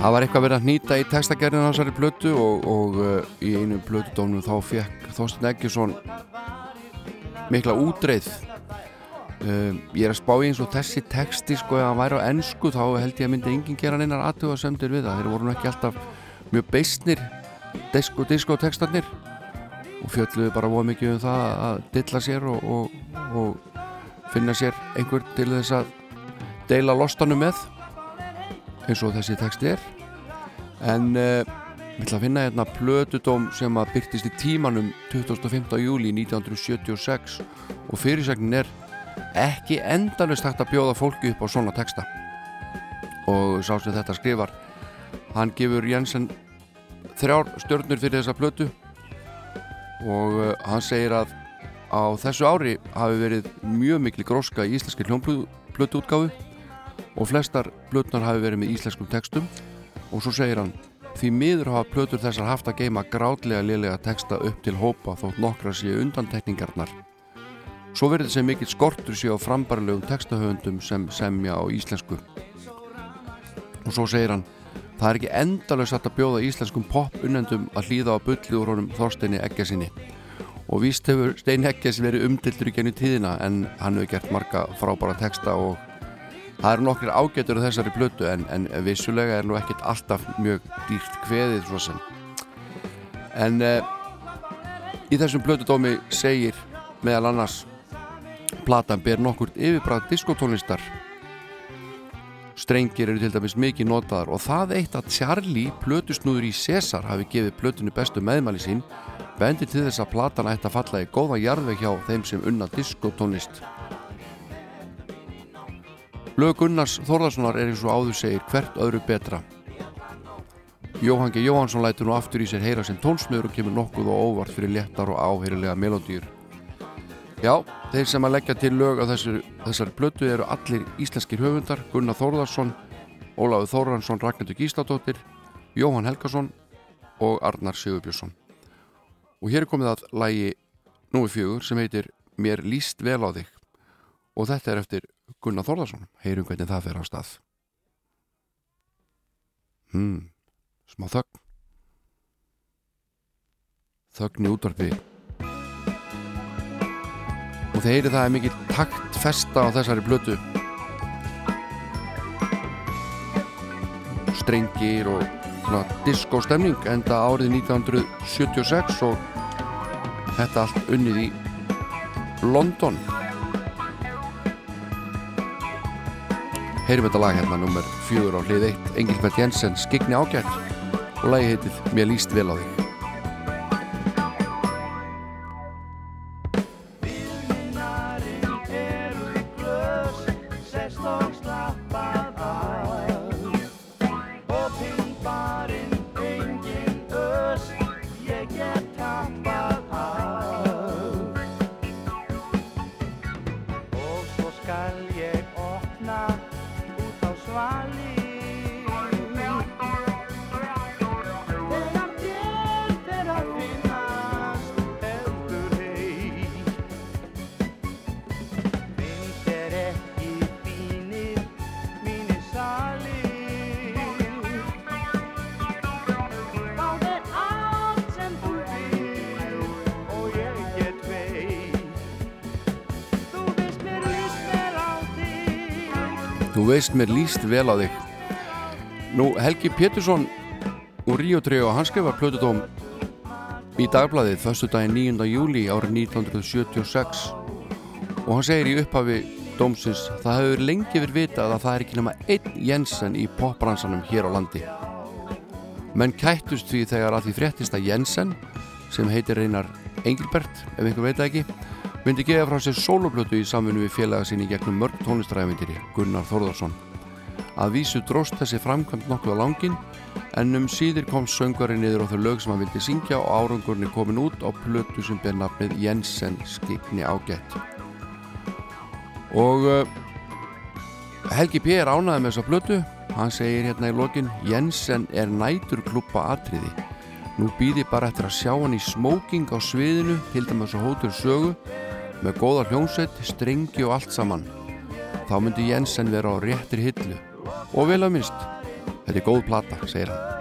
Það var eitthvað verið að hnýta í textagerðinu á þessari plötu og, og uh, í einu plötudónum þá fekk Þorstein Eggesson mikla útreið. Um, ég er að spá í eins og þessi texti sko ef hann væri á ennsku þá held ég að myndi enginn gera neinar aðtuga sömdir við það. Þeir voru ekki alltaf mjög beistnir disko, disko textarnir og fjölluðu bara voða mikið um það að dilla sér og, og, og finna sér einhver til þess að deila lostanum með eins og þessi texti er en uh, við ætla að finna hérna plötudóm sem að byrtist í tímanum 25. júli 1976 og fyrirsæknin er ekki endalist hægt að bjóða fólki upp á svona texta og sá sem þetta skrifar hann gefur Jensen þrjár stjörnur fyrir þessa plötu og uh, hann segir að á þessu ári hafi verið mjög miklu gróska í íslenski hljómplötu útgáfu og flestar plötunar hafi verið með íslenskum textum. Og svo segir hann því miður hafa plötur þessar haft að geima grátlega liðlega texta upp til hópa þótt nokkra séu undantekningarnar. Svo verður þessi mikill skortur séu á frambarlegum textahöfundum sem semja á íslensku. Og svo segir hann það er ekki endalöst að bjóða íslenskum pop unnendum að hlýða á bulli úr honum Þorsteini Eggesinni og víst hefur Stein Egges verið umtildur í genið tíðina en hann hefur gert marga frábæra texta og það eru nokkrir ágætur á þessari blötu en, en vissulega er nú ekkert alltaf mjög dýrt kveðið svo sem. En uh, í þessum blötudómi segir meðal annars platan ber nokkurt yfirbræð diskotónlistar. Strengir eru til dæmis mikið notaðar og það eitt að Charlie, plötusnúður í César hafi gefið plötunni bestu meðmæli sín bendi til þess að platan ætti að falla í góða jarðveg hjá þeim sem unna diskotónlist Lög Gunnars Þórðarssonar er eins og áður segir hvert öðru betra. Jóhann G. Jóhansson lætur nú aftur í sér heyra sem tónsmiður og kemur nokkuð og óvart fyrir léttar og áheyrilega melodýr Já, þeir sem að leggja til lög á þessari, plötu eru allir íslenskir höfundar Gunnar Þórðarsson, Ólafur Þóransson Ragnhildur Gísladóttir, Jóhann Helgason og Arnar Sigurbjörnsson. Og hér er komið að lægi núi fjögur sem heitir Mér líst vel á þig. Og þetta er eftir Gunnar Þórðarsson heyrum hvernig það fer á stað. Hmm, smá þögn. Þögn í útvarpi. Og þeir eru það er mikið takt festa á þessari blötu strengir og svona diskostemning enda árið 1976 og þetta allt unnið í London heyrum þetta lag hérna nummer fjögur á hlið 1 Engilbert Jensen skigni ágætt. Og lagi heitið Mér líst vel á þig veist mér líst vel á þig Nú Helgi Pétursson og Río Trio hann skrifar plötudóm í dagbladið föstu daginn 9. júli árið 1976 og hann segir í upphafi dómsins það hefur lengi verið vitað að það er ekki nema einn Jensen í popbransanum hér á landi menn kættust því þegar að því fréttist að Jensen sem heitir reynar Engilbert ef einhver veit ekki myndi gefa frá sér soloplötu í samfunnu við félaga sinni gegnum mörg tónlistræðavindiri Gunnar Þórðarsson að vísu dróst þessi framkvæmt nokkuð á langin en um síðir kom söngari niður á þau lög sem hann vildi syngja og árangurinn er komin út á plötu sem ber nafnið Jensen skikni ágætt. Og uh, Helgi P. er ánaði með þessa plötu. Hann segir hérna í lokin Jensen er nætur klúpa atriði. Nú býði bara eftir að sjá hann í smóking á sviðinu dæmis á hótur sögu með góða hljómsveit, strengi og allt saman. Þá myndi Jensen vera á réttir hillu. Og vel að minnst þetta er góð plata, segir hann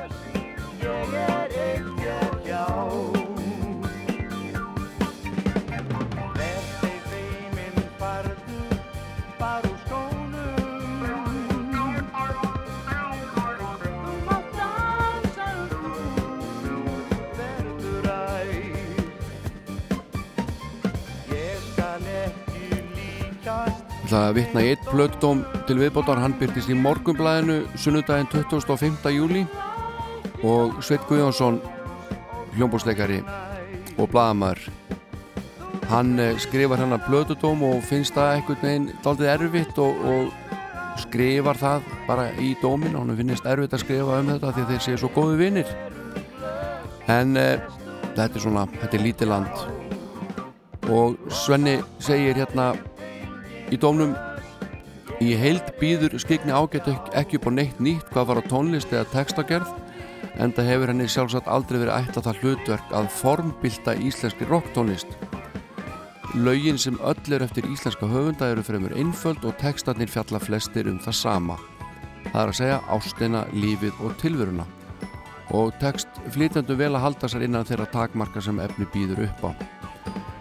ætla að vitna í eitt plötdóm til viðbótar, hann byrtist í morgunblæðinu sunnudaginn 25. júli og Sveit Guðjónsson hljómbósleikari og blæðamæður hann eh, skrifar hann að plötudóm og finnst það einhvern veginn daldið erfitt og, og skrifar það bara í dómin og hann finnist erfitt að skrifa um þetta því þeir séu svo góðu vinnir en e, þetta er svona, þetta er lítið land. Og Svenni segir hérna í dómnum. Í heild býður skikni ágætt ekki upp á neitt nýtt hvað var á tónlist eða textagerð en það hefur henni sjálfsagt aldrei verið ætla það hlutverk að formbylta íslenski rocktónlist. Laugin sem öll er eftir íslenska höfunda eru fremur einföld og textarnir fjalla flestir um það sama. Það er að segja ástina, lífið og tilveruna. Og text flytjandu vel að halda sér innan þeirra takmarka sem efni býður upp á.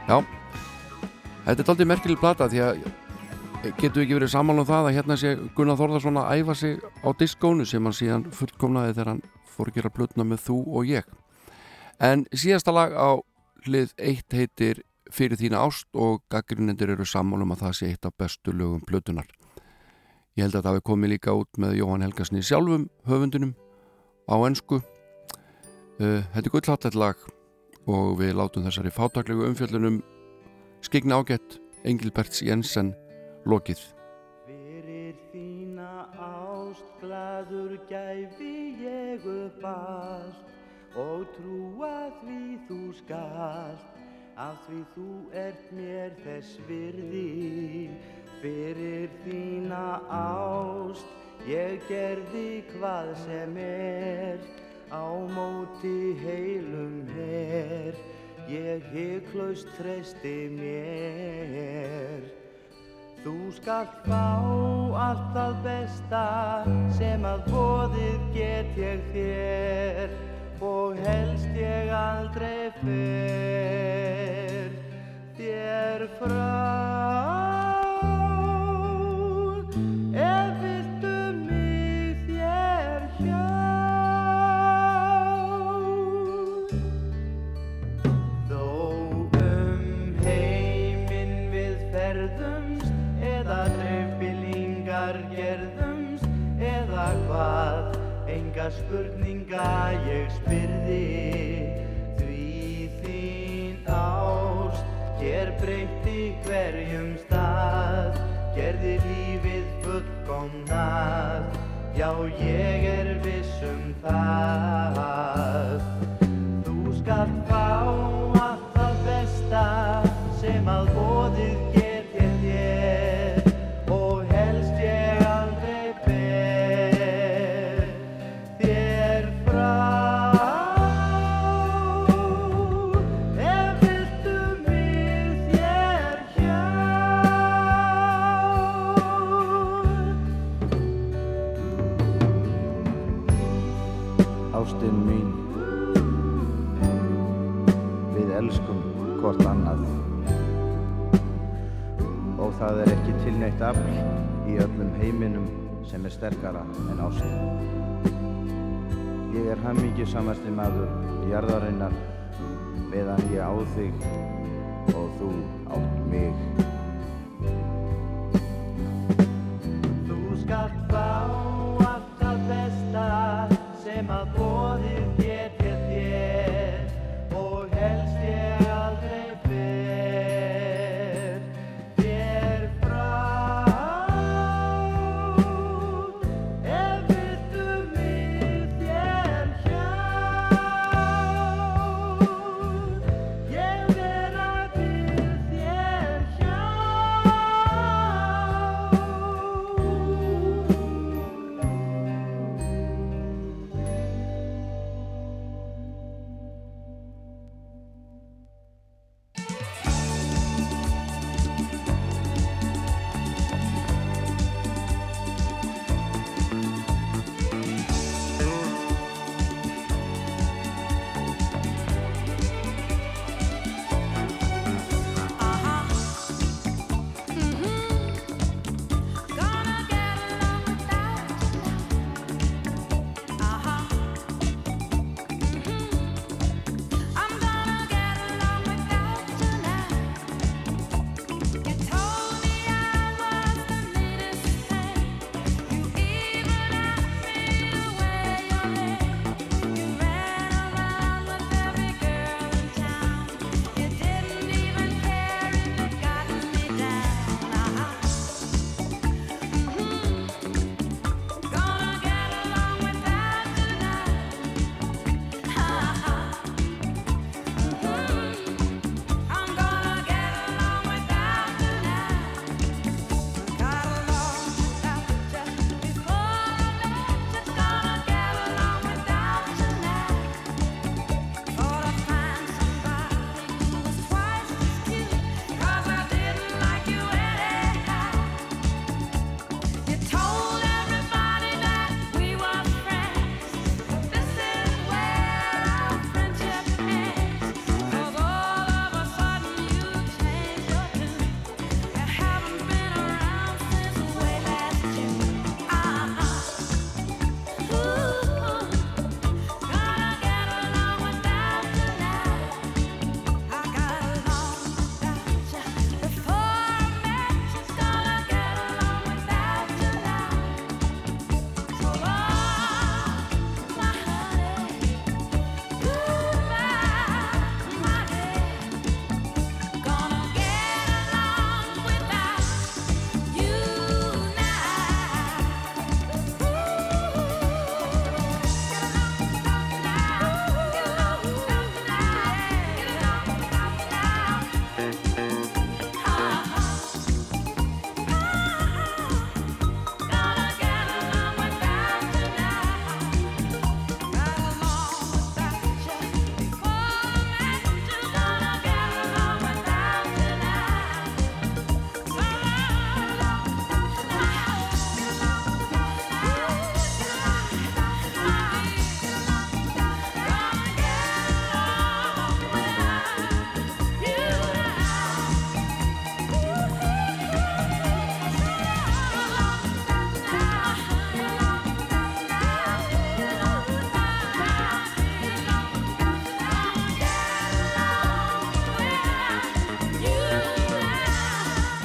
Já, þetta er aldrei merkileg plata því að getur við ekki verið saman um það að hérna sé Gunnar Þórðarsson að æfa sig á diskónu sem hann síðan fullkomnaði þegar hann fór að gera plötna með þú og ég. En síðasta lag á hlið eitt heitir Fyrir þína ást og gaggrinendur eru saman um að það sé eitt af bestu lögum plötunar ég held að það hefði komið líka út með Jóhann Helgarsni sjálfum höfundunum á ennsku uh, þetta er gullhattet lag og við látum þessari fátaklegu umfjöllunum skigna ágætt Engilberts Jensen lokið. Fyrir þína ást gladur gæfi ég upp allt og trúa því þú skalt. Af því þú ert mér þess virði. Fyrir þína ást ég gerði hvað sem er. Á móti heilum her ég hygglaust treysti mér Þú skalt fá allt það besta sem að bóðið get ég þér og helst ég aldrei fer þér frá. Enga spurninga ég spyrði því þín ást. Hér breytti hverjum stað gerði lífið fullkomnað. Já ég er viss um það. Þú skalt fá neitt afl í öllum heiminum sem er sterkara en ástin. Ég er hammingjusamasti maður jarðarinnar meðan ég á þig og þú átt mig. Þú skalt fá allt það besta sem að bóðið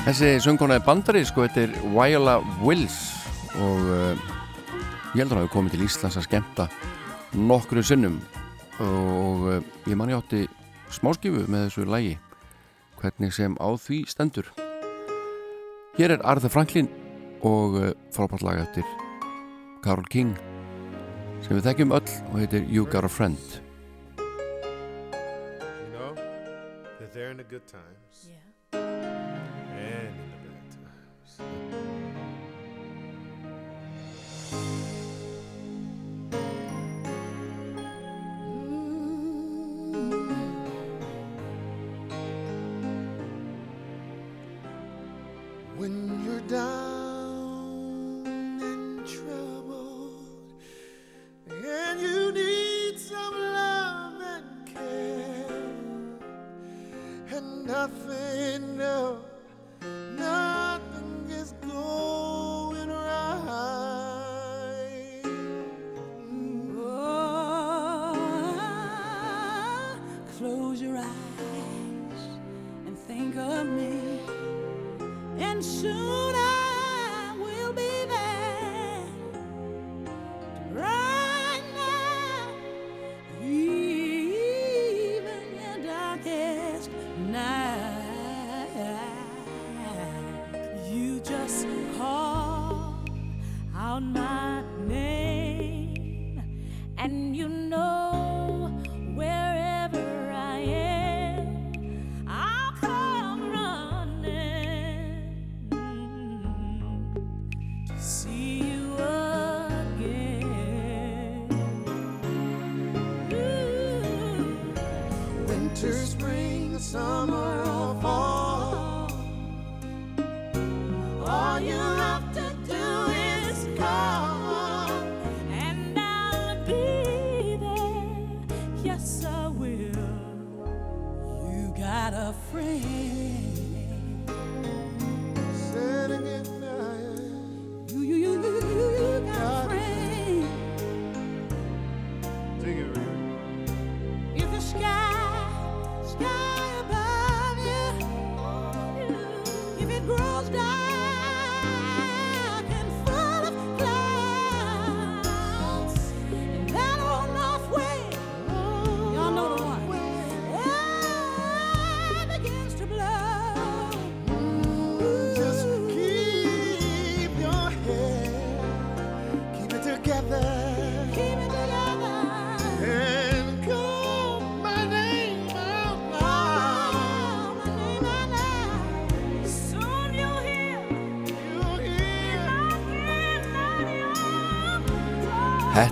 Þessi söngkona er bandarísk og þetta er Viola Wills og uh, ég heldur að hafa komið til Íslands að skemmta nokkru sinnum og uh, ég man ég átti smáskifu með þessu lægi hvernig sem á því stendur Hér er Arthur Franklin og uh, frábært lag eftir Carole King sem við þekkjum öll og heitir You Got a Friend You know, they're there in the good times.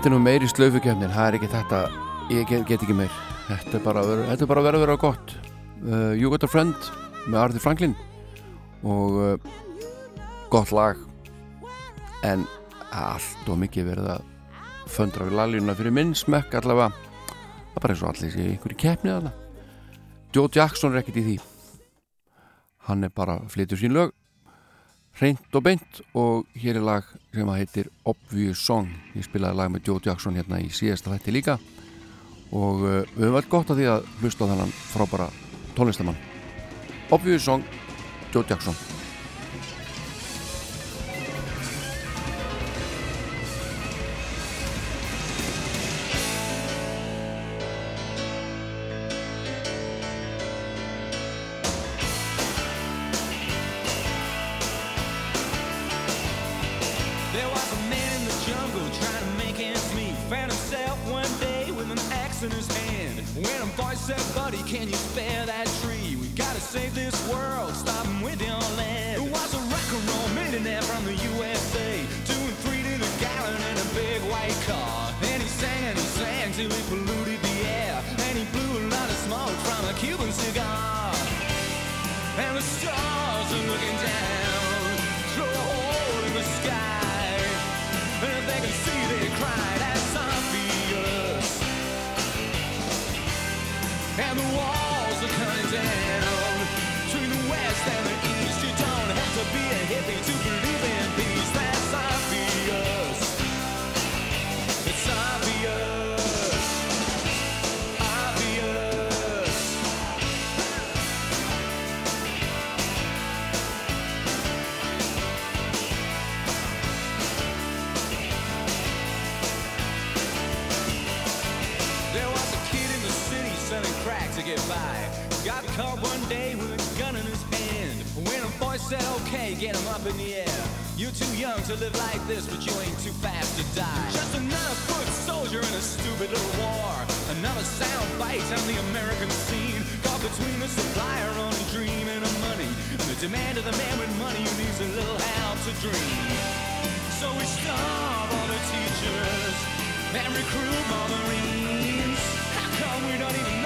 Er nú meiri slöfukefnin, það er ekki þetta ég get, get ekki meir. Þetta er bara er bara að vera gott. Uh, You Got a Friend með Arthur Franklin og uh, gott lag. En allt og mikið verið að föndra við laljuna fyrir minn smekk allavega. Það er bara eins og allir í einhverju þarna. Joe Jackson er ekkert í því. Hann er bara að flytja sín lög hreint og beint og hér er lag sem að heitir Obvious Song. Ég spilaði lag með Joe Jackson hérna í síðasta þætti líka og uh, við höfum vel gott að því að hlusta á þennan frábara tónlistamann Obvious Song, Joe Jackson his hand. When a voice said, Buddy, can you spare that tree? We gotta save this world, starting with your land. It was a rock roll millionaire from the USA, doing three to the gallon in a big white car. And he sang and he sang till he polluted the air. And he blew a lot of smoke from a Cuban cigar. And the stars are looking down through a hole in the sky. The get him up in the air. You're too young to live like this, but you ain't too fast to die. Just another foot soldier in a stupid little war. Another sound bite on the American scene. Caught between the supplier on a dream and a money. And the demand of the man with money who needs a little help to dream. So we starve all the teachers and recruit Marines. How come we don't even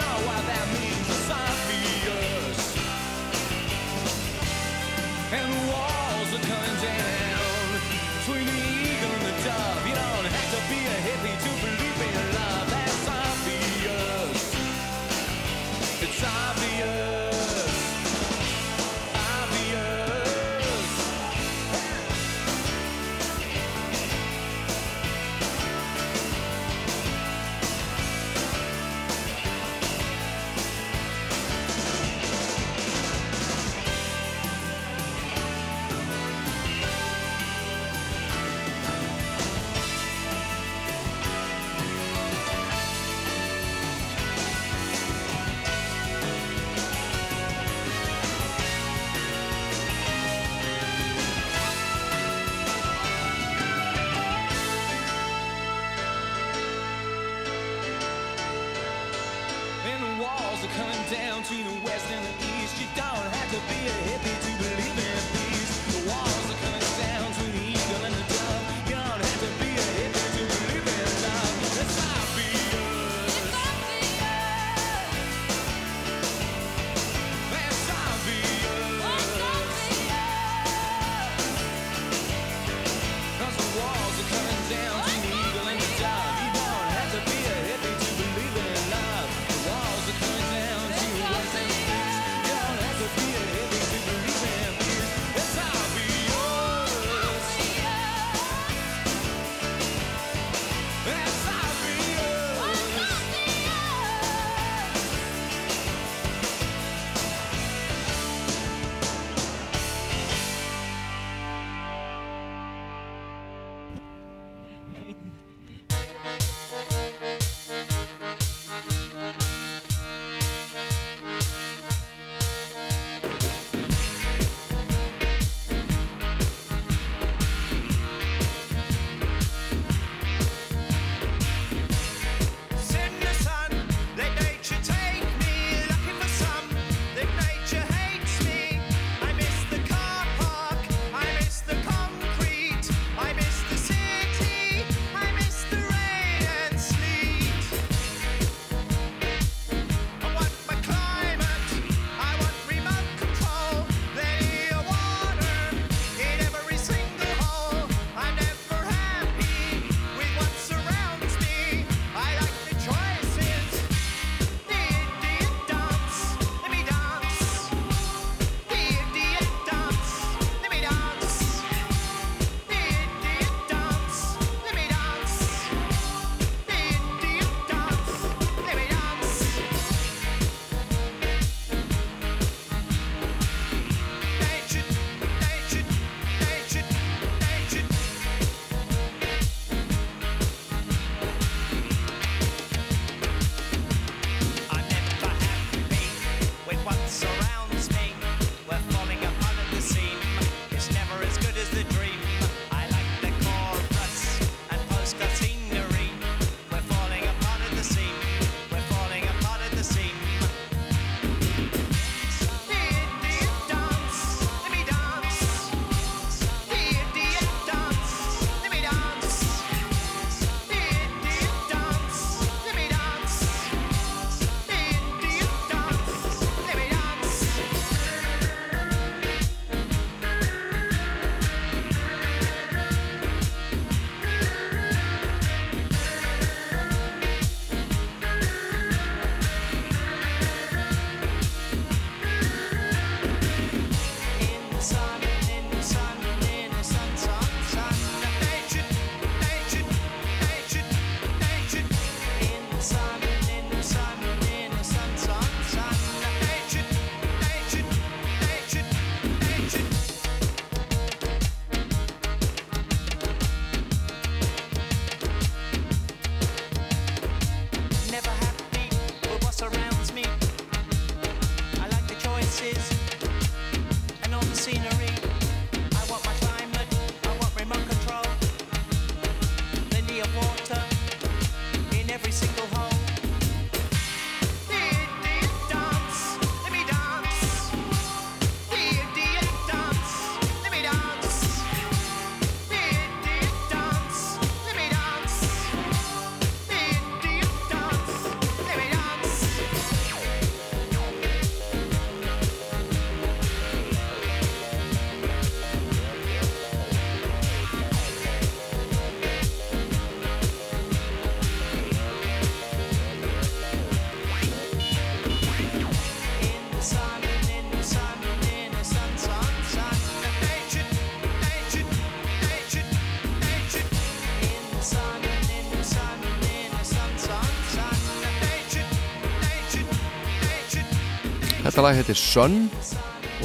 Þetta lag heitir Sun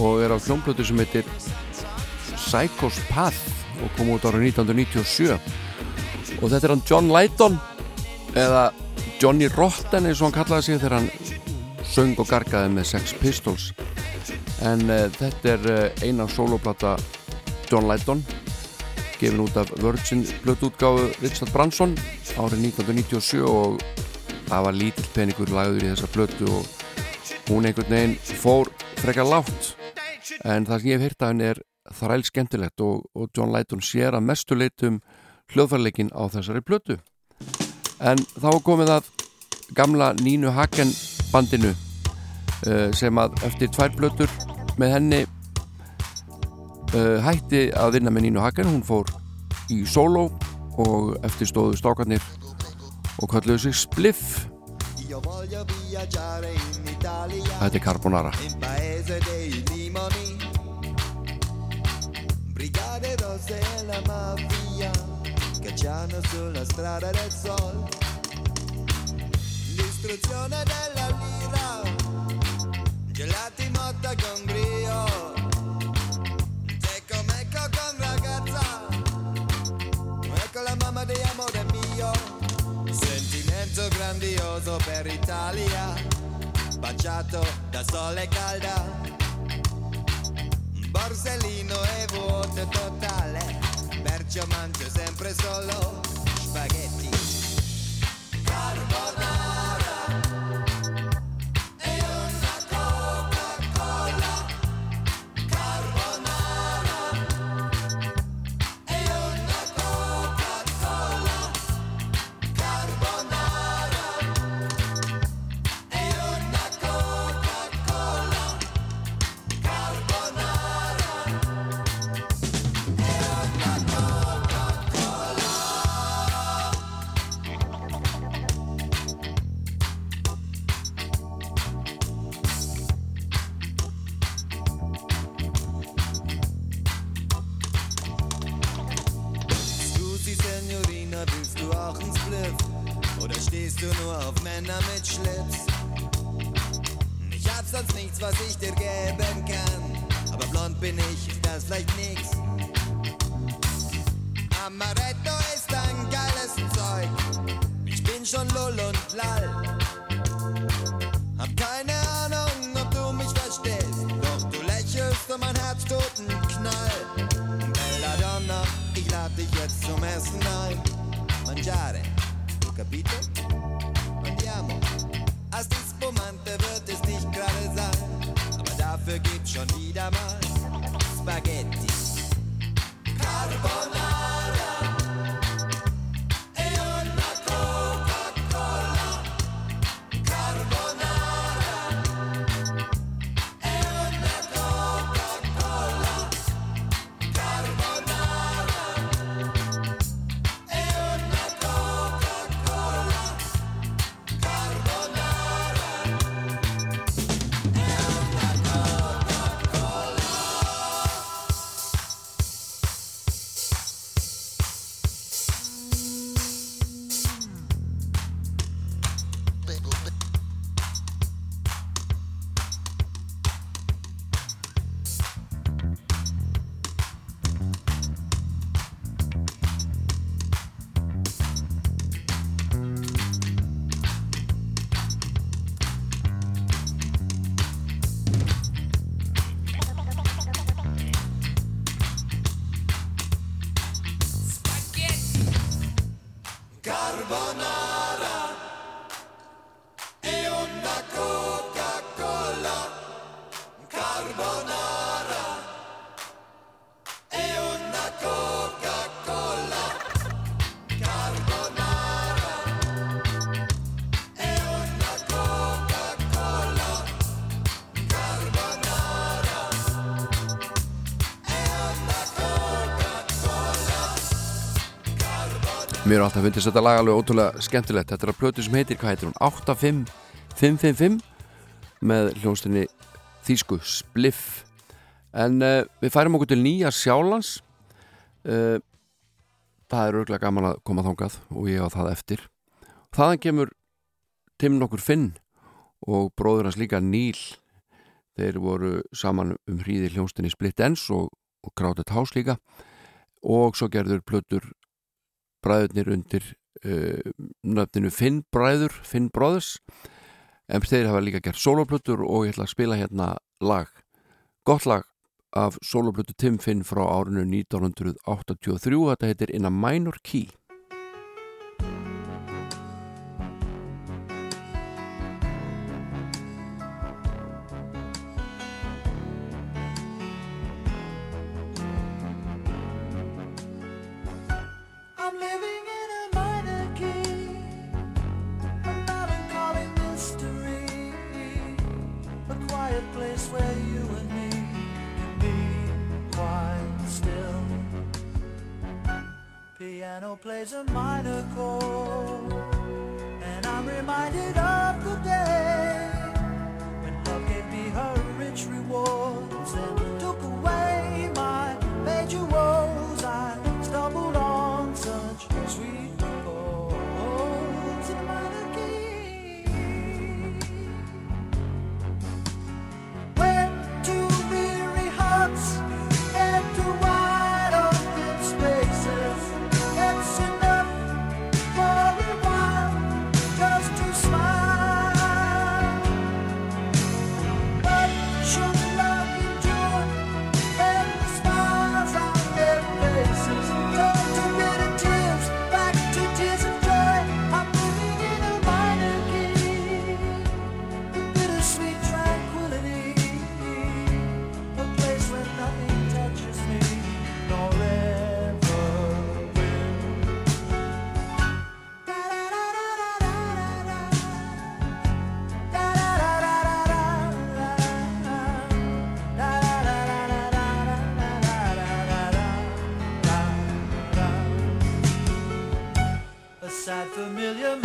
og er á hljómblötu sem heitir Psychos Path og kom út ára 1997 og þetta er hann John Lydon eða Johnny Rotten eins og hann kallaði sig þegar hann söng og gargaði með Sex Pistols. En uh, þetta er eh, uh, eina soloplata John Lydon gefin út af Virgin blötuutgáðu Richard Branson árið 1997 og það var lítill peningur lagður í þessa blötu og hún einhvern veginn fór frekar látt en það sem ég hef hýrt að henni er þræl skemmtilegt og, og John Lydon sér að mestu leitum hljóðfærleikin á þessari plötu. En þá komið að gamla Nínu Hagen bandinu uh, sem að eftir tvær plötur með henni uh, hætti að vinna með Nínu Hagen. Hún fór í solo og eftir stóðu stákarnir og kalluðu sig Spliff In Þetta er Carbonara. Il paese dei limoni. Brigate rosse e la mafia Cacciano sulla strada del sol. L'istruzione della lira. Gelati motta con brio mecco con ragazza. Ecco la mamma di amore mio. Sentimento grandioso per Italia Baciato da sole calda. Borsellino e vuoto totale Perciò mangio sempre solo spaghetti. Carbonara Mér er alltaf fundist þetta lag alveg ótrúlega skemmtilegt. Þetta er að plötu sem heitir, hvað heitir hún? 85555 með hljónstinni Þýsku Spliff. En uh, við færum okkur til nýja sjálans uh, Það er örgulega gaman að koma þangað og ég á það eftir. Þaðan kemur Tim nokkur Finn og bróður hans líka Níl. Þeir voru saman um hríði hljónstinni Split Ends og, og Crowded House líka. Og svo gerður plötur bræðurnir undir uh, nöfninu Finn bræður, Finn Brothers en þeir hafa líka gert soloplötur og ég ætla að spila hérna lag. Gott lag af soloplötu Tim Finn frá árinu 1983 þetta heitir In a Minor Key piano plays a minor chord And I'm reminded of the day When love gave me her rich rewards familiar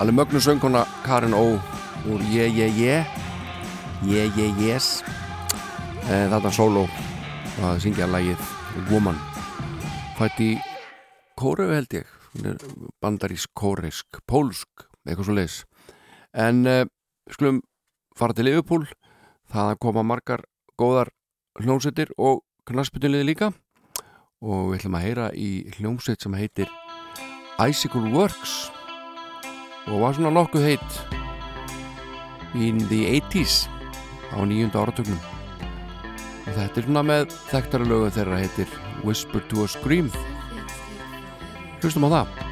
alveg mögnu söngkona Karin Ó úr Je Je Je Je Je Yes. E, þarna sóló að syngja lagið Woman. Fætt í Kóru held ég. Er bandarísk, kóreisk, pólsk eitthvað svo leis en e, skulum fara til Liverpool. Það koma margar góðar hljómsveitir og knarsbytunliði líka. Og við ætlum að heyra í hljómsveit sem heitir Icicle Works og var svona nokkuð heitt in the 80s á nýjunda áratögnum og þetta er svona með þekktara lögum þeirra heitir Whisper to a Scream. Hlustum á það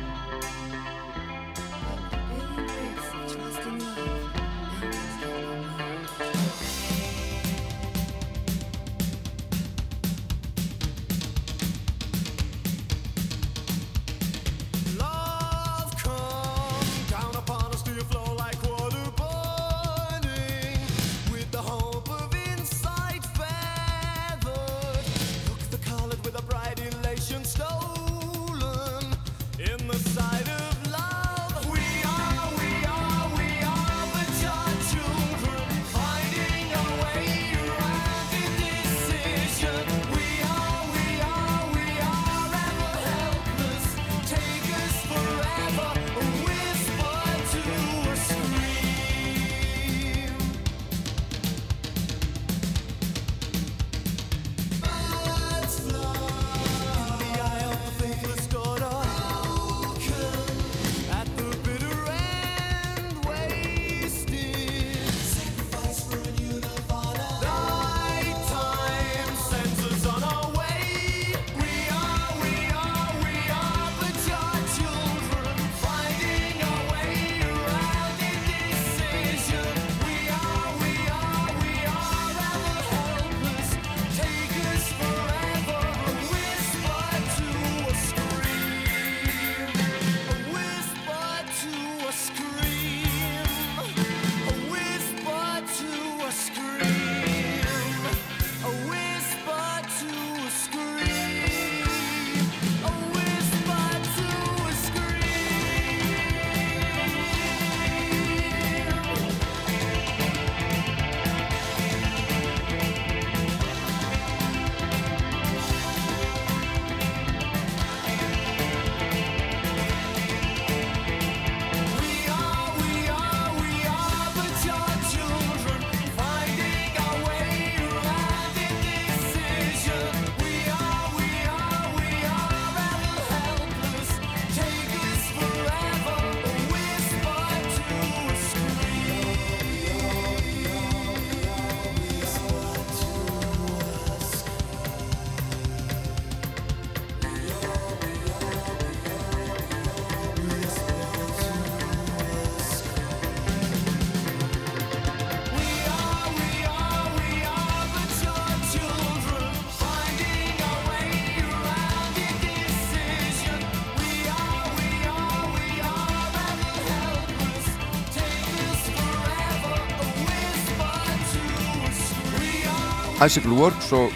Icicle Works og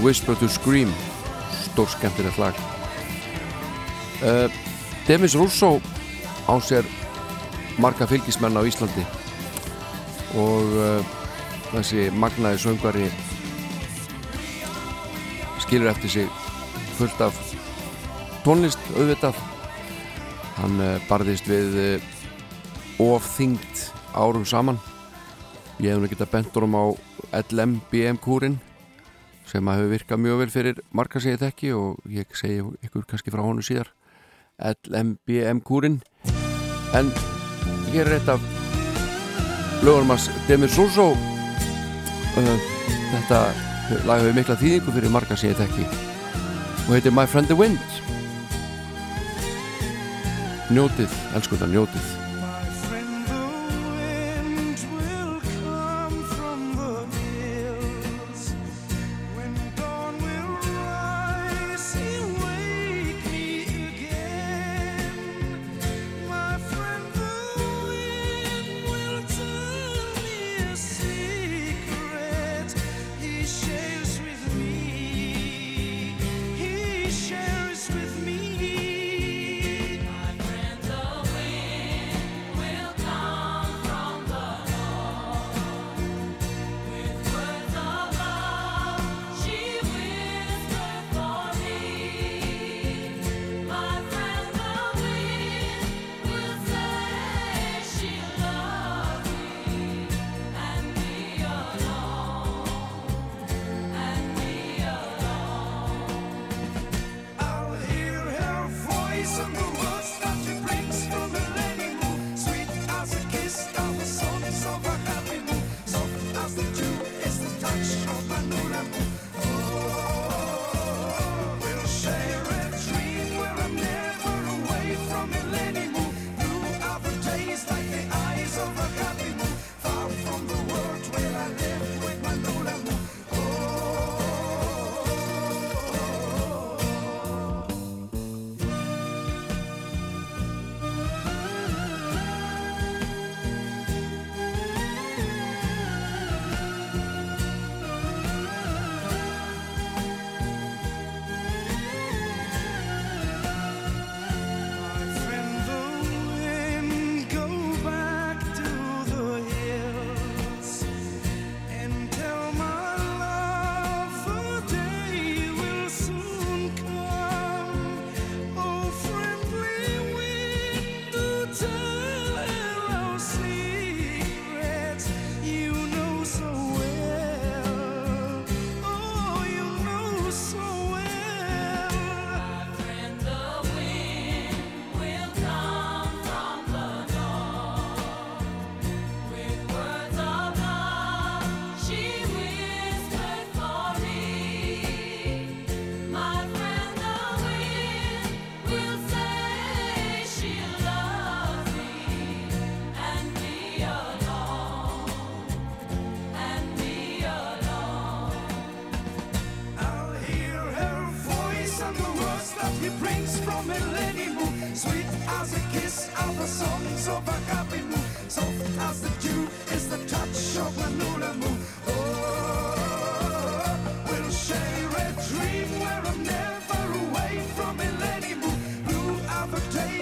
Whisper to Scream stór skemmtilegt lag. Uh, Demis Russo á sér marga fylgismenn á Íslandi og uh, þessi magnaði söngvari skilur eftir sig fullt af tónlist auðvitað. Hann uh, barðist við ofþyngd árum saman. Ég hef nú getað bent honum á LMBM kúrin sem að hefur virkað mjög vel fyrir marga segið þekki og ég segi ykkur kannski frá honum síðar. LMBM kúrin en hér er lögurum að Demir Soso uh, þetta lag hefur mikla þýðingu fyrir marga segið þekki og heitir My Friend the Wind. Njótið, elskuðan njótið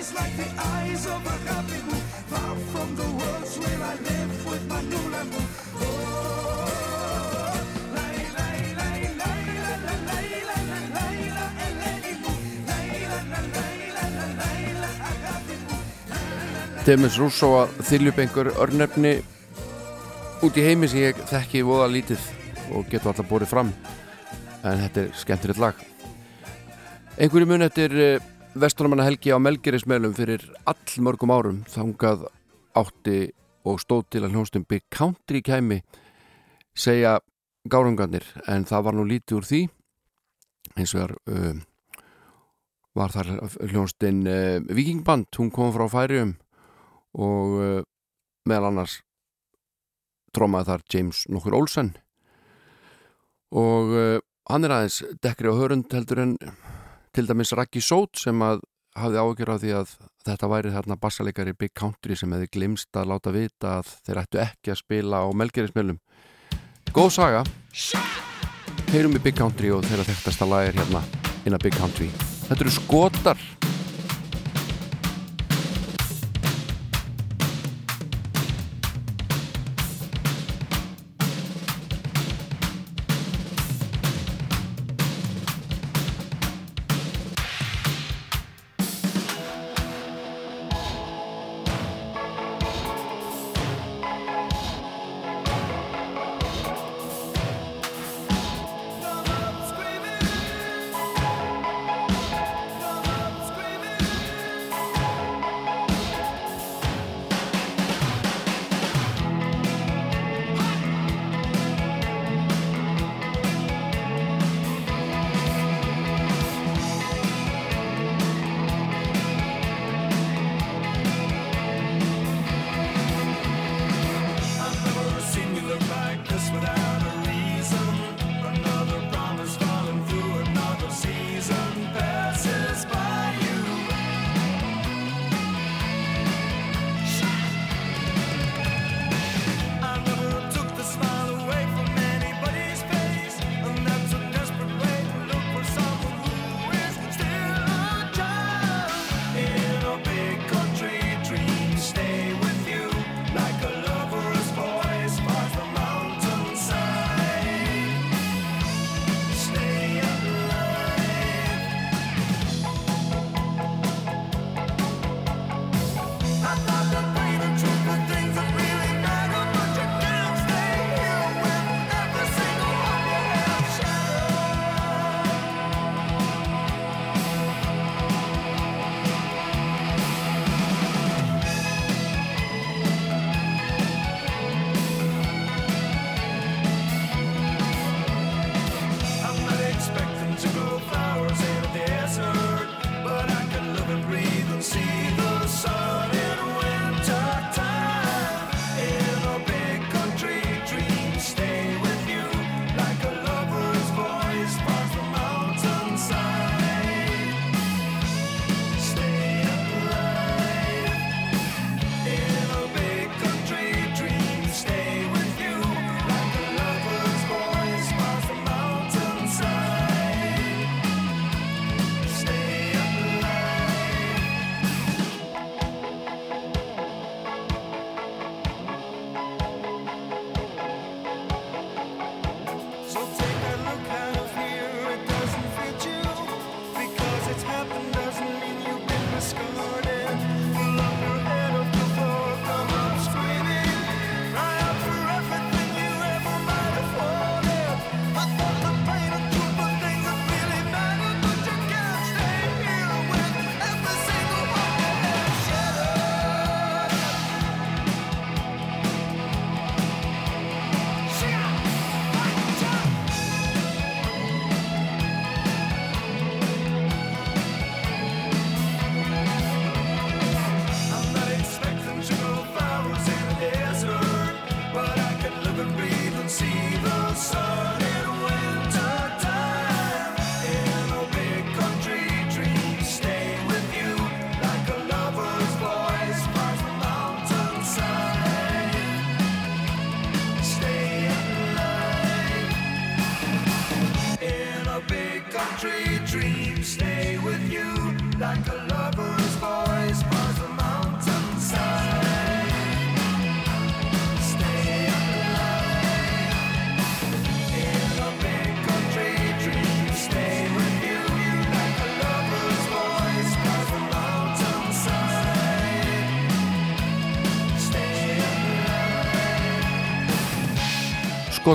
days like the eyes of Agape Moon. Far from the worlds where I live with Manula Moon. Oh, lay, lay, lay, lay, la, la, lay, la, la, lay, la, Eleni Moon. Lay, la, la, lay, la, la, lay, la, Agape Moon. Demis Russo að þylja upp einhver örnefni út í heimi sem ég þekki voða lítið og getur alltaf borið fram en þetta er skemmtilegt lag einhverju mun eftir vestunumanna helgi á Melgerismelum fyrir all mörgum árum þangað átti og stóð til að hljónstum Big Country kæmi segja gárungarnir en það var nú lítið úr því. Eins og er uh, var þar hljónstinn uh, Vikingband, hún kom frá Færium og uh, meðal annars trómaði þar James nokkur Olsen. Og hann er aðeins dekkri á hörund heldur en til dæmis Raggi Sót sem að hafði ágjör af því að þetta væri þarna bassaleikari Big Country sem hefði glimst að láta vita að þeir ættu ekki að spila á melgerismjölum Góð saga. Heyrum í Big Country og þeirra þekktasta lag er hérna inn að Big Country. Þetta eru skotar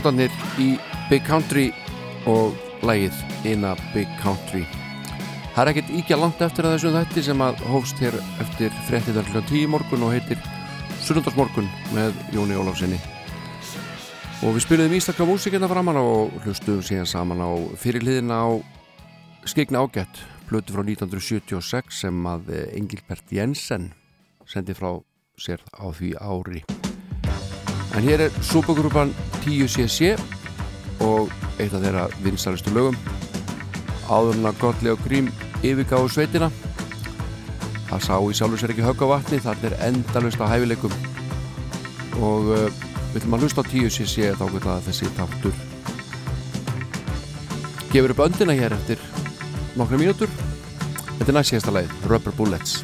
Skotanir í Big Country og lægið Inna Big Country Það er ekkert íkja langt eftir að þessum þætti sem að hófst hér eftir frettindar kl. 10 morgun og heitir Sunnundarsmorgun með Jóni Ólafsinni og við spilum ístakka músikina framann og hlustum síðan saman á fyrirliðina á Skegna ágætt blötu frá 1976 sem að eh, Engilbert Jensen sendi frá sér á því ári En hér er súpagrúpan 10cc og eitt af þeirra vinstalistu lögum. Áðurna gotli og grím yfirgáðu sveitina það sá í sjálfur sér ekki högg á vatni þannig er endalust á hæfileikum. Og uh, við viljum að hlusta á 10cc þá getur það þessi tátur gefur upp öndina hér eftir nokkru mínútur. Þetta er næst síðasta leið Rubber Bullets.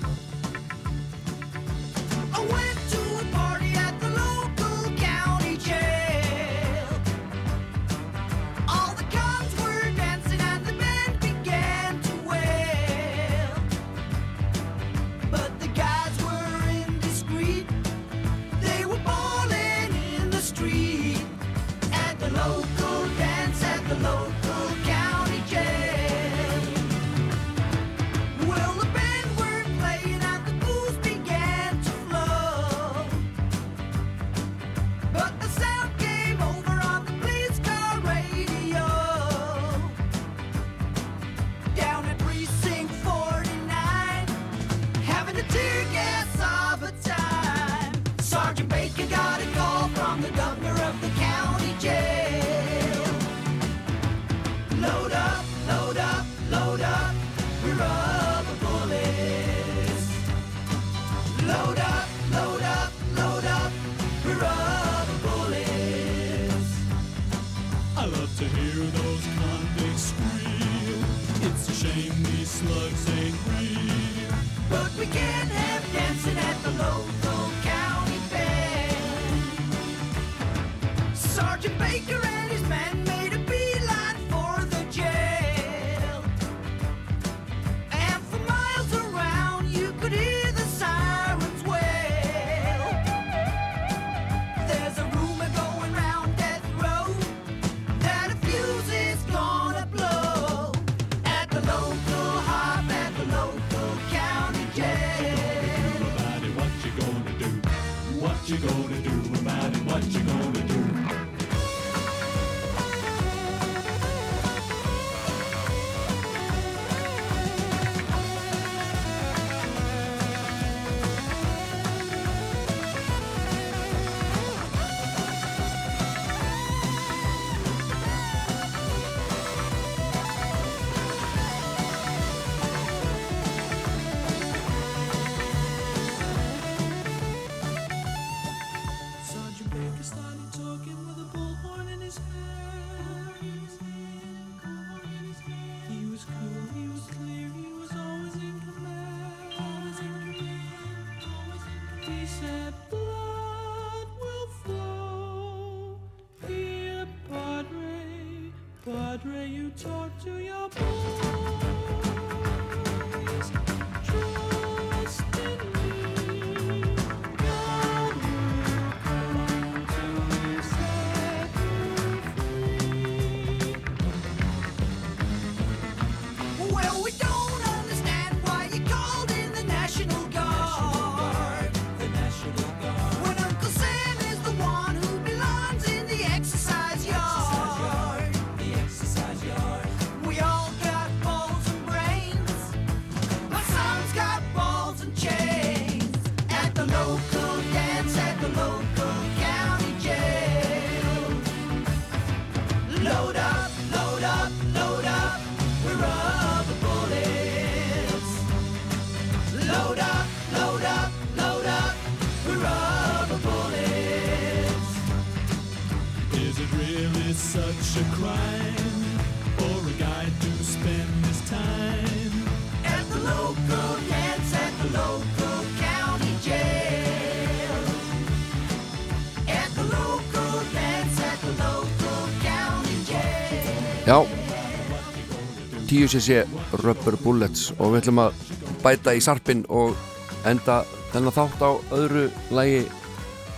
10cc Rubber Bullets og við ætlum að bæta í sarpin og enda þennan þátt á öðru lægi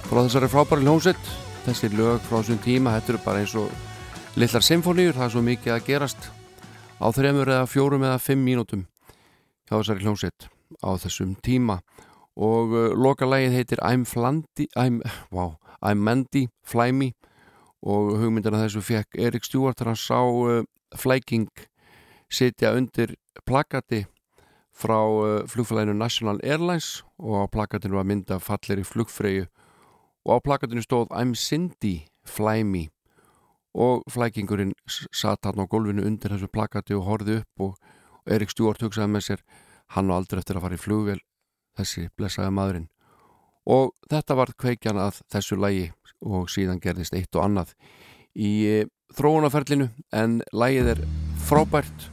frá þessari frábæri hljómsett þessi lög frá þessum tíma þetta eru bara eins og lillar symfóníur það er svo mikið að gerast á þremur eða fjórum eða fimm mínútum hjá þessari hljómsett á þessum tíma. Og uh, loka lægið heitir I'm Flandi I'm, wow, I'm Mandy Fly Me og hugmyndina þessu fekk Erik Stewart þegar hann sá uh, Flæking sitja undir plakati frá uh, flugfélaginu National Airlines og á plakatinu var mynda fallir í flugfreyju og á plakatinu stóð I'm Cindy, fly me. Og flækingurinn satt hann á gólfinu undir þessu plakati og horfið upp og, og Erik Stewart hugsaði með sér hann var aldrei eftir að fara í flugvél þessi blessaði maðurinn. Og þetta var kveikjan að þessu lægi og síðan gerðist eitt og annað í e, þróunaferlinu en lægið er frábært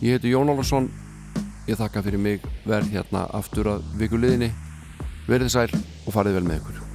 ég heiti Jón Ólarsson ég þakka fyrir mig. Verð hérna aftur að vikuliðinni verðið sæl og farið vel með ykkur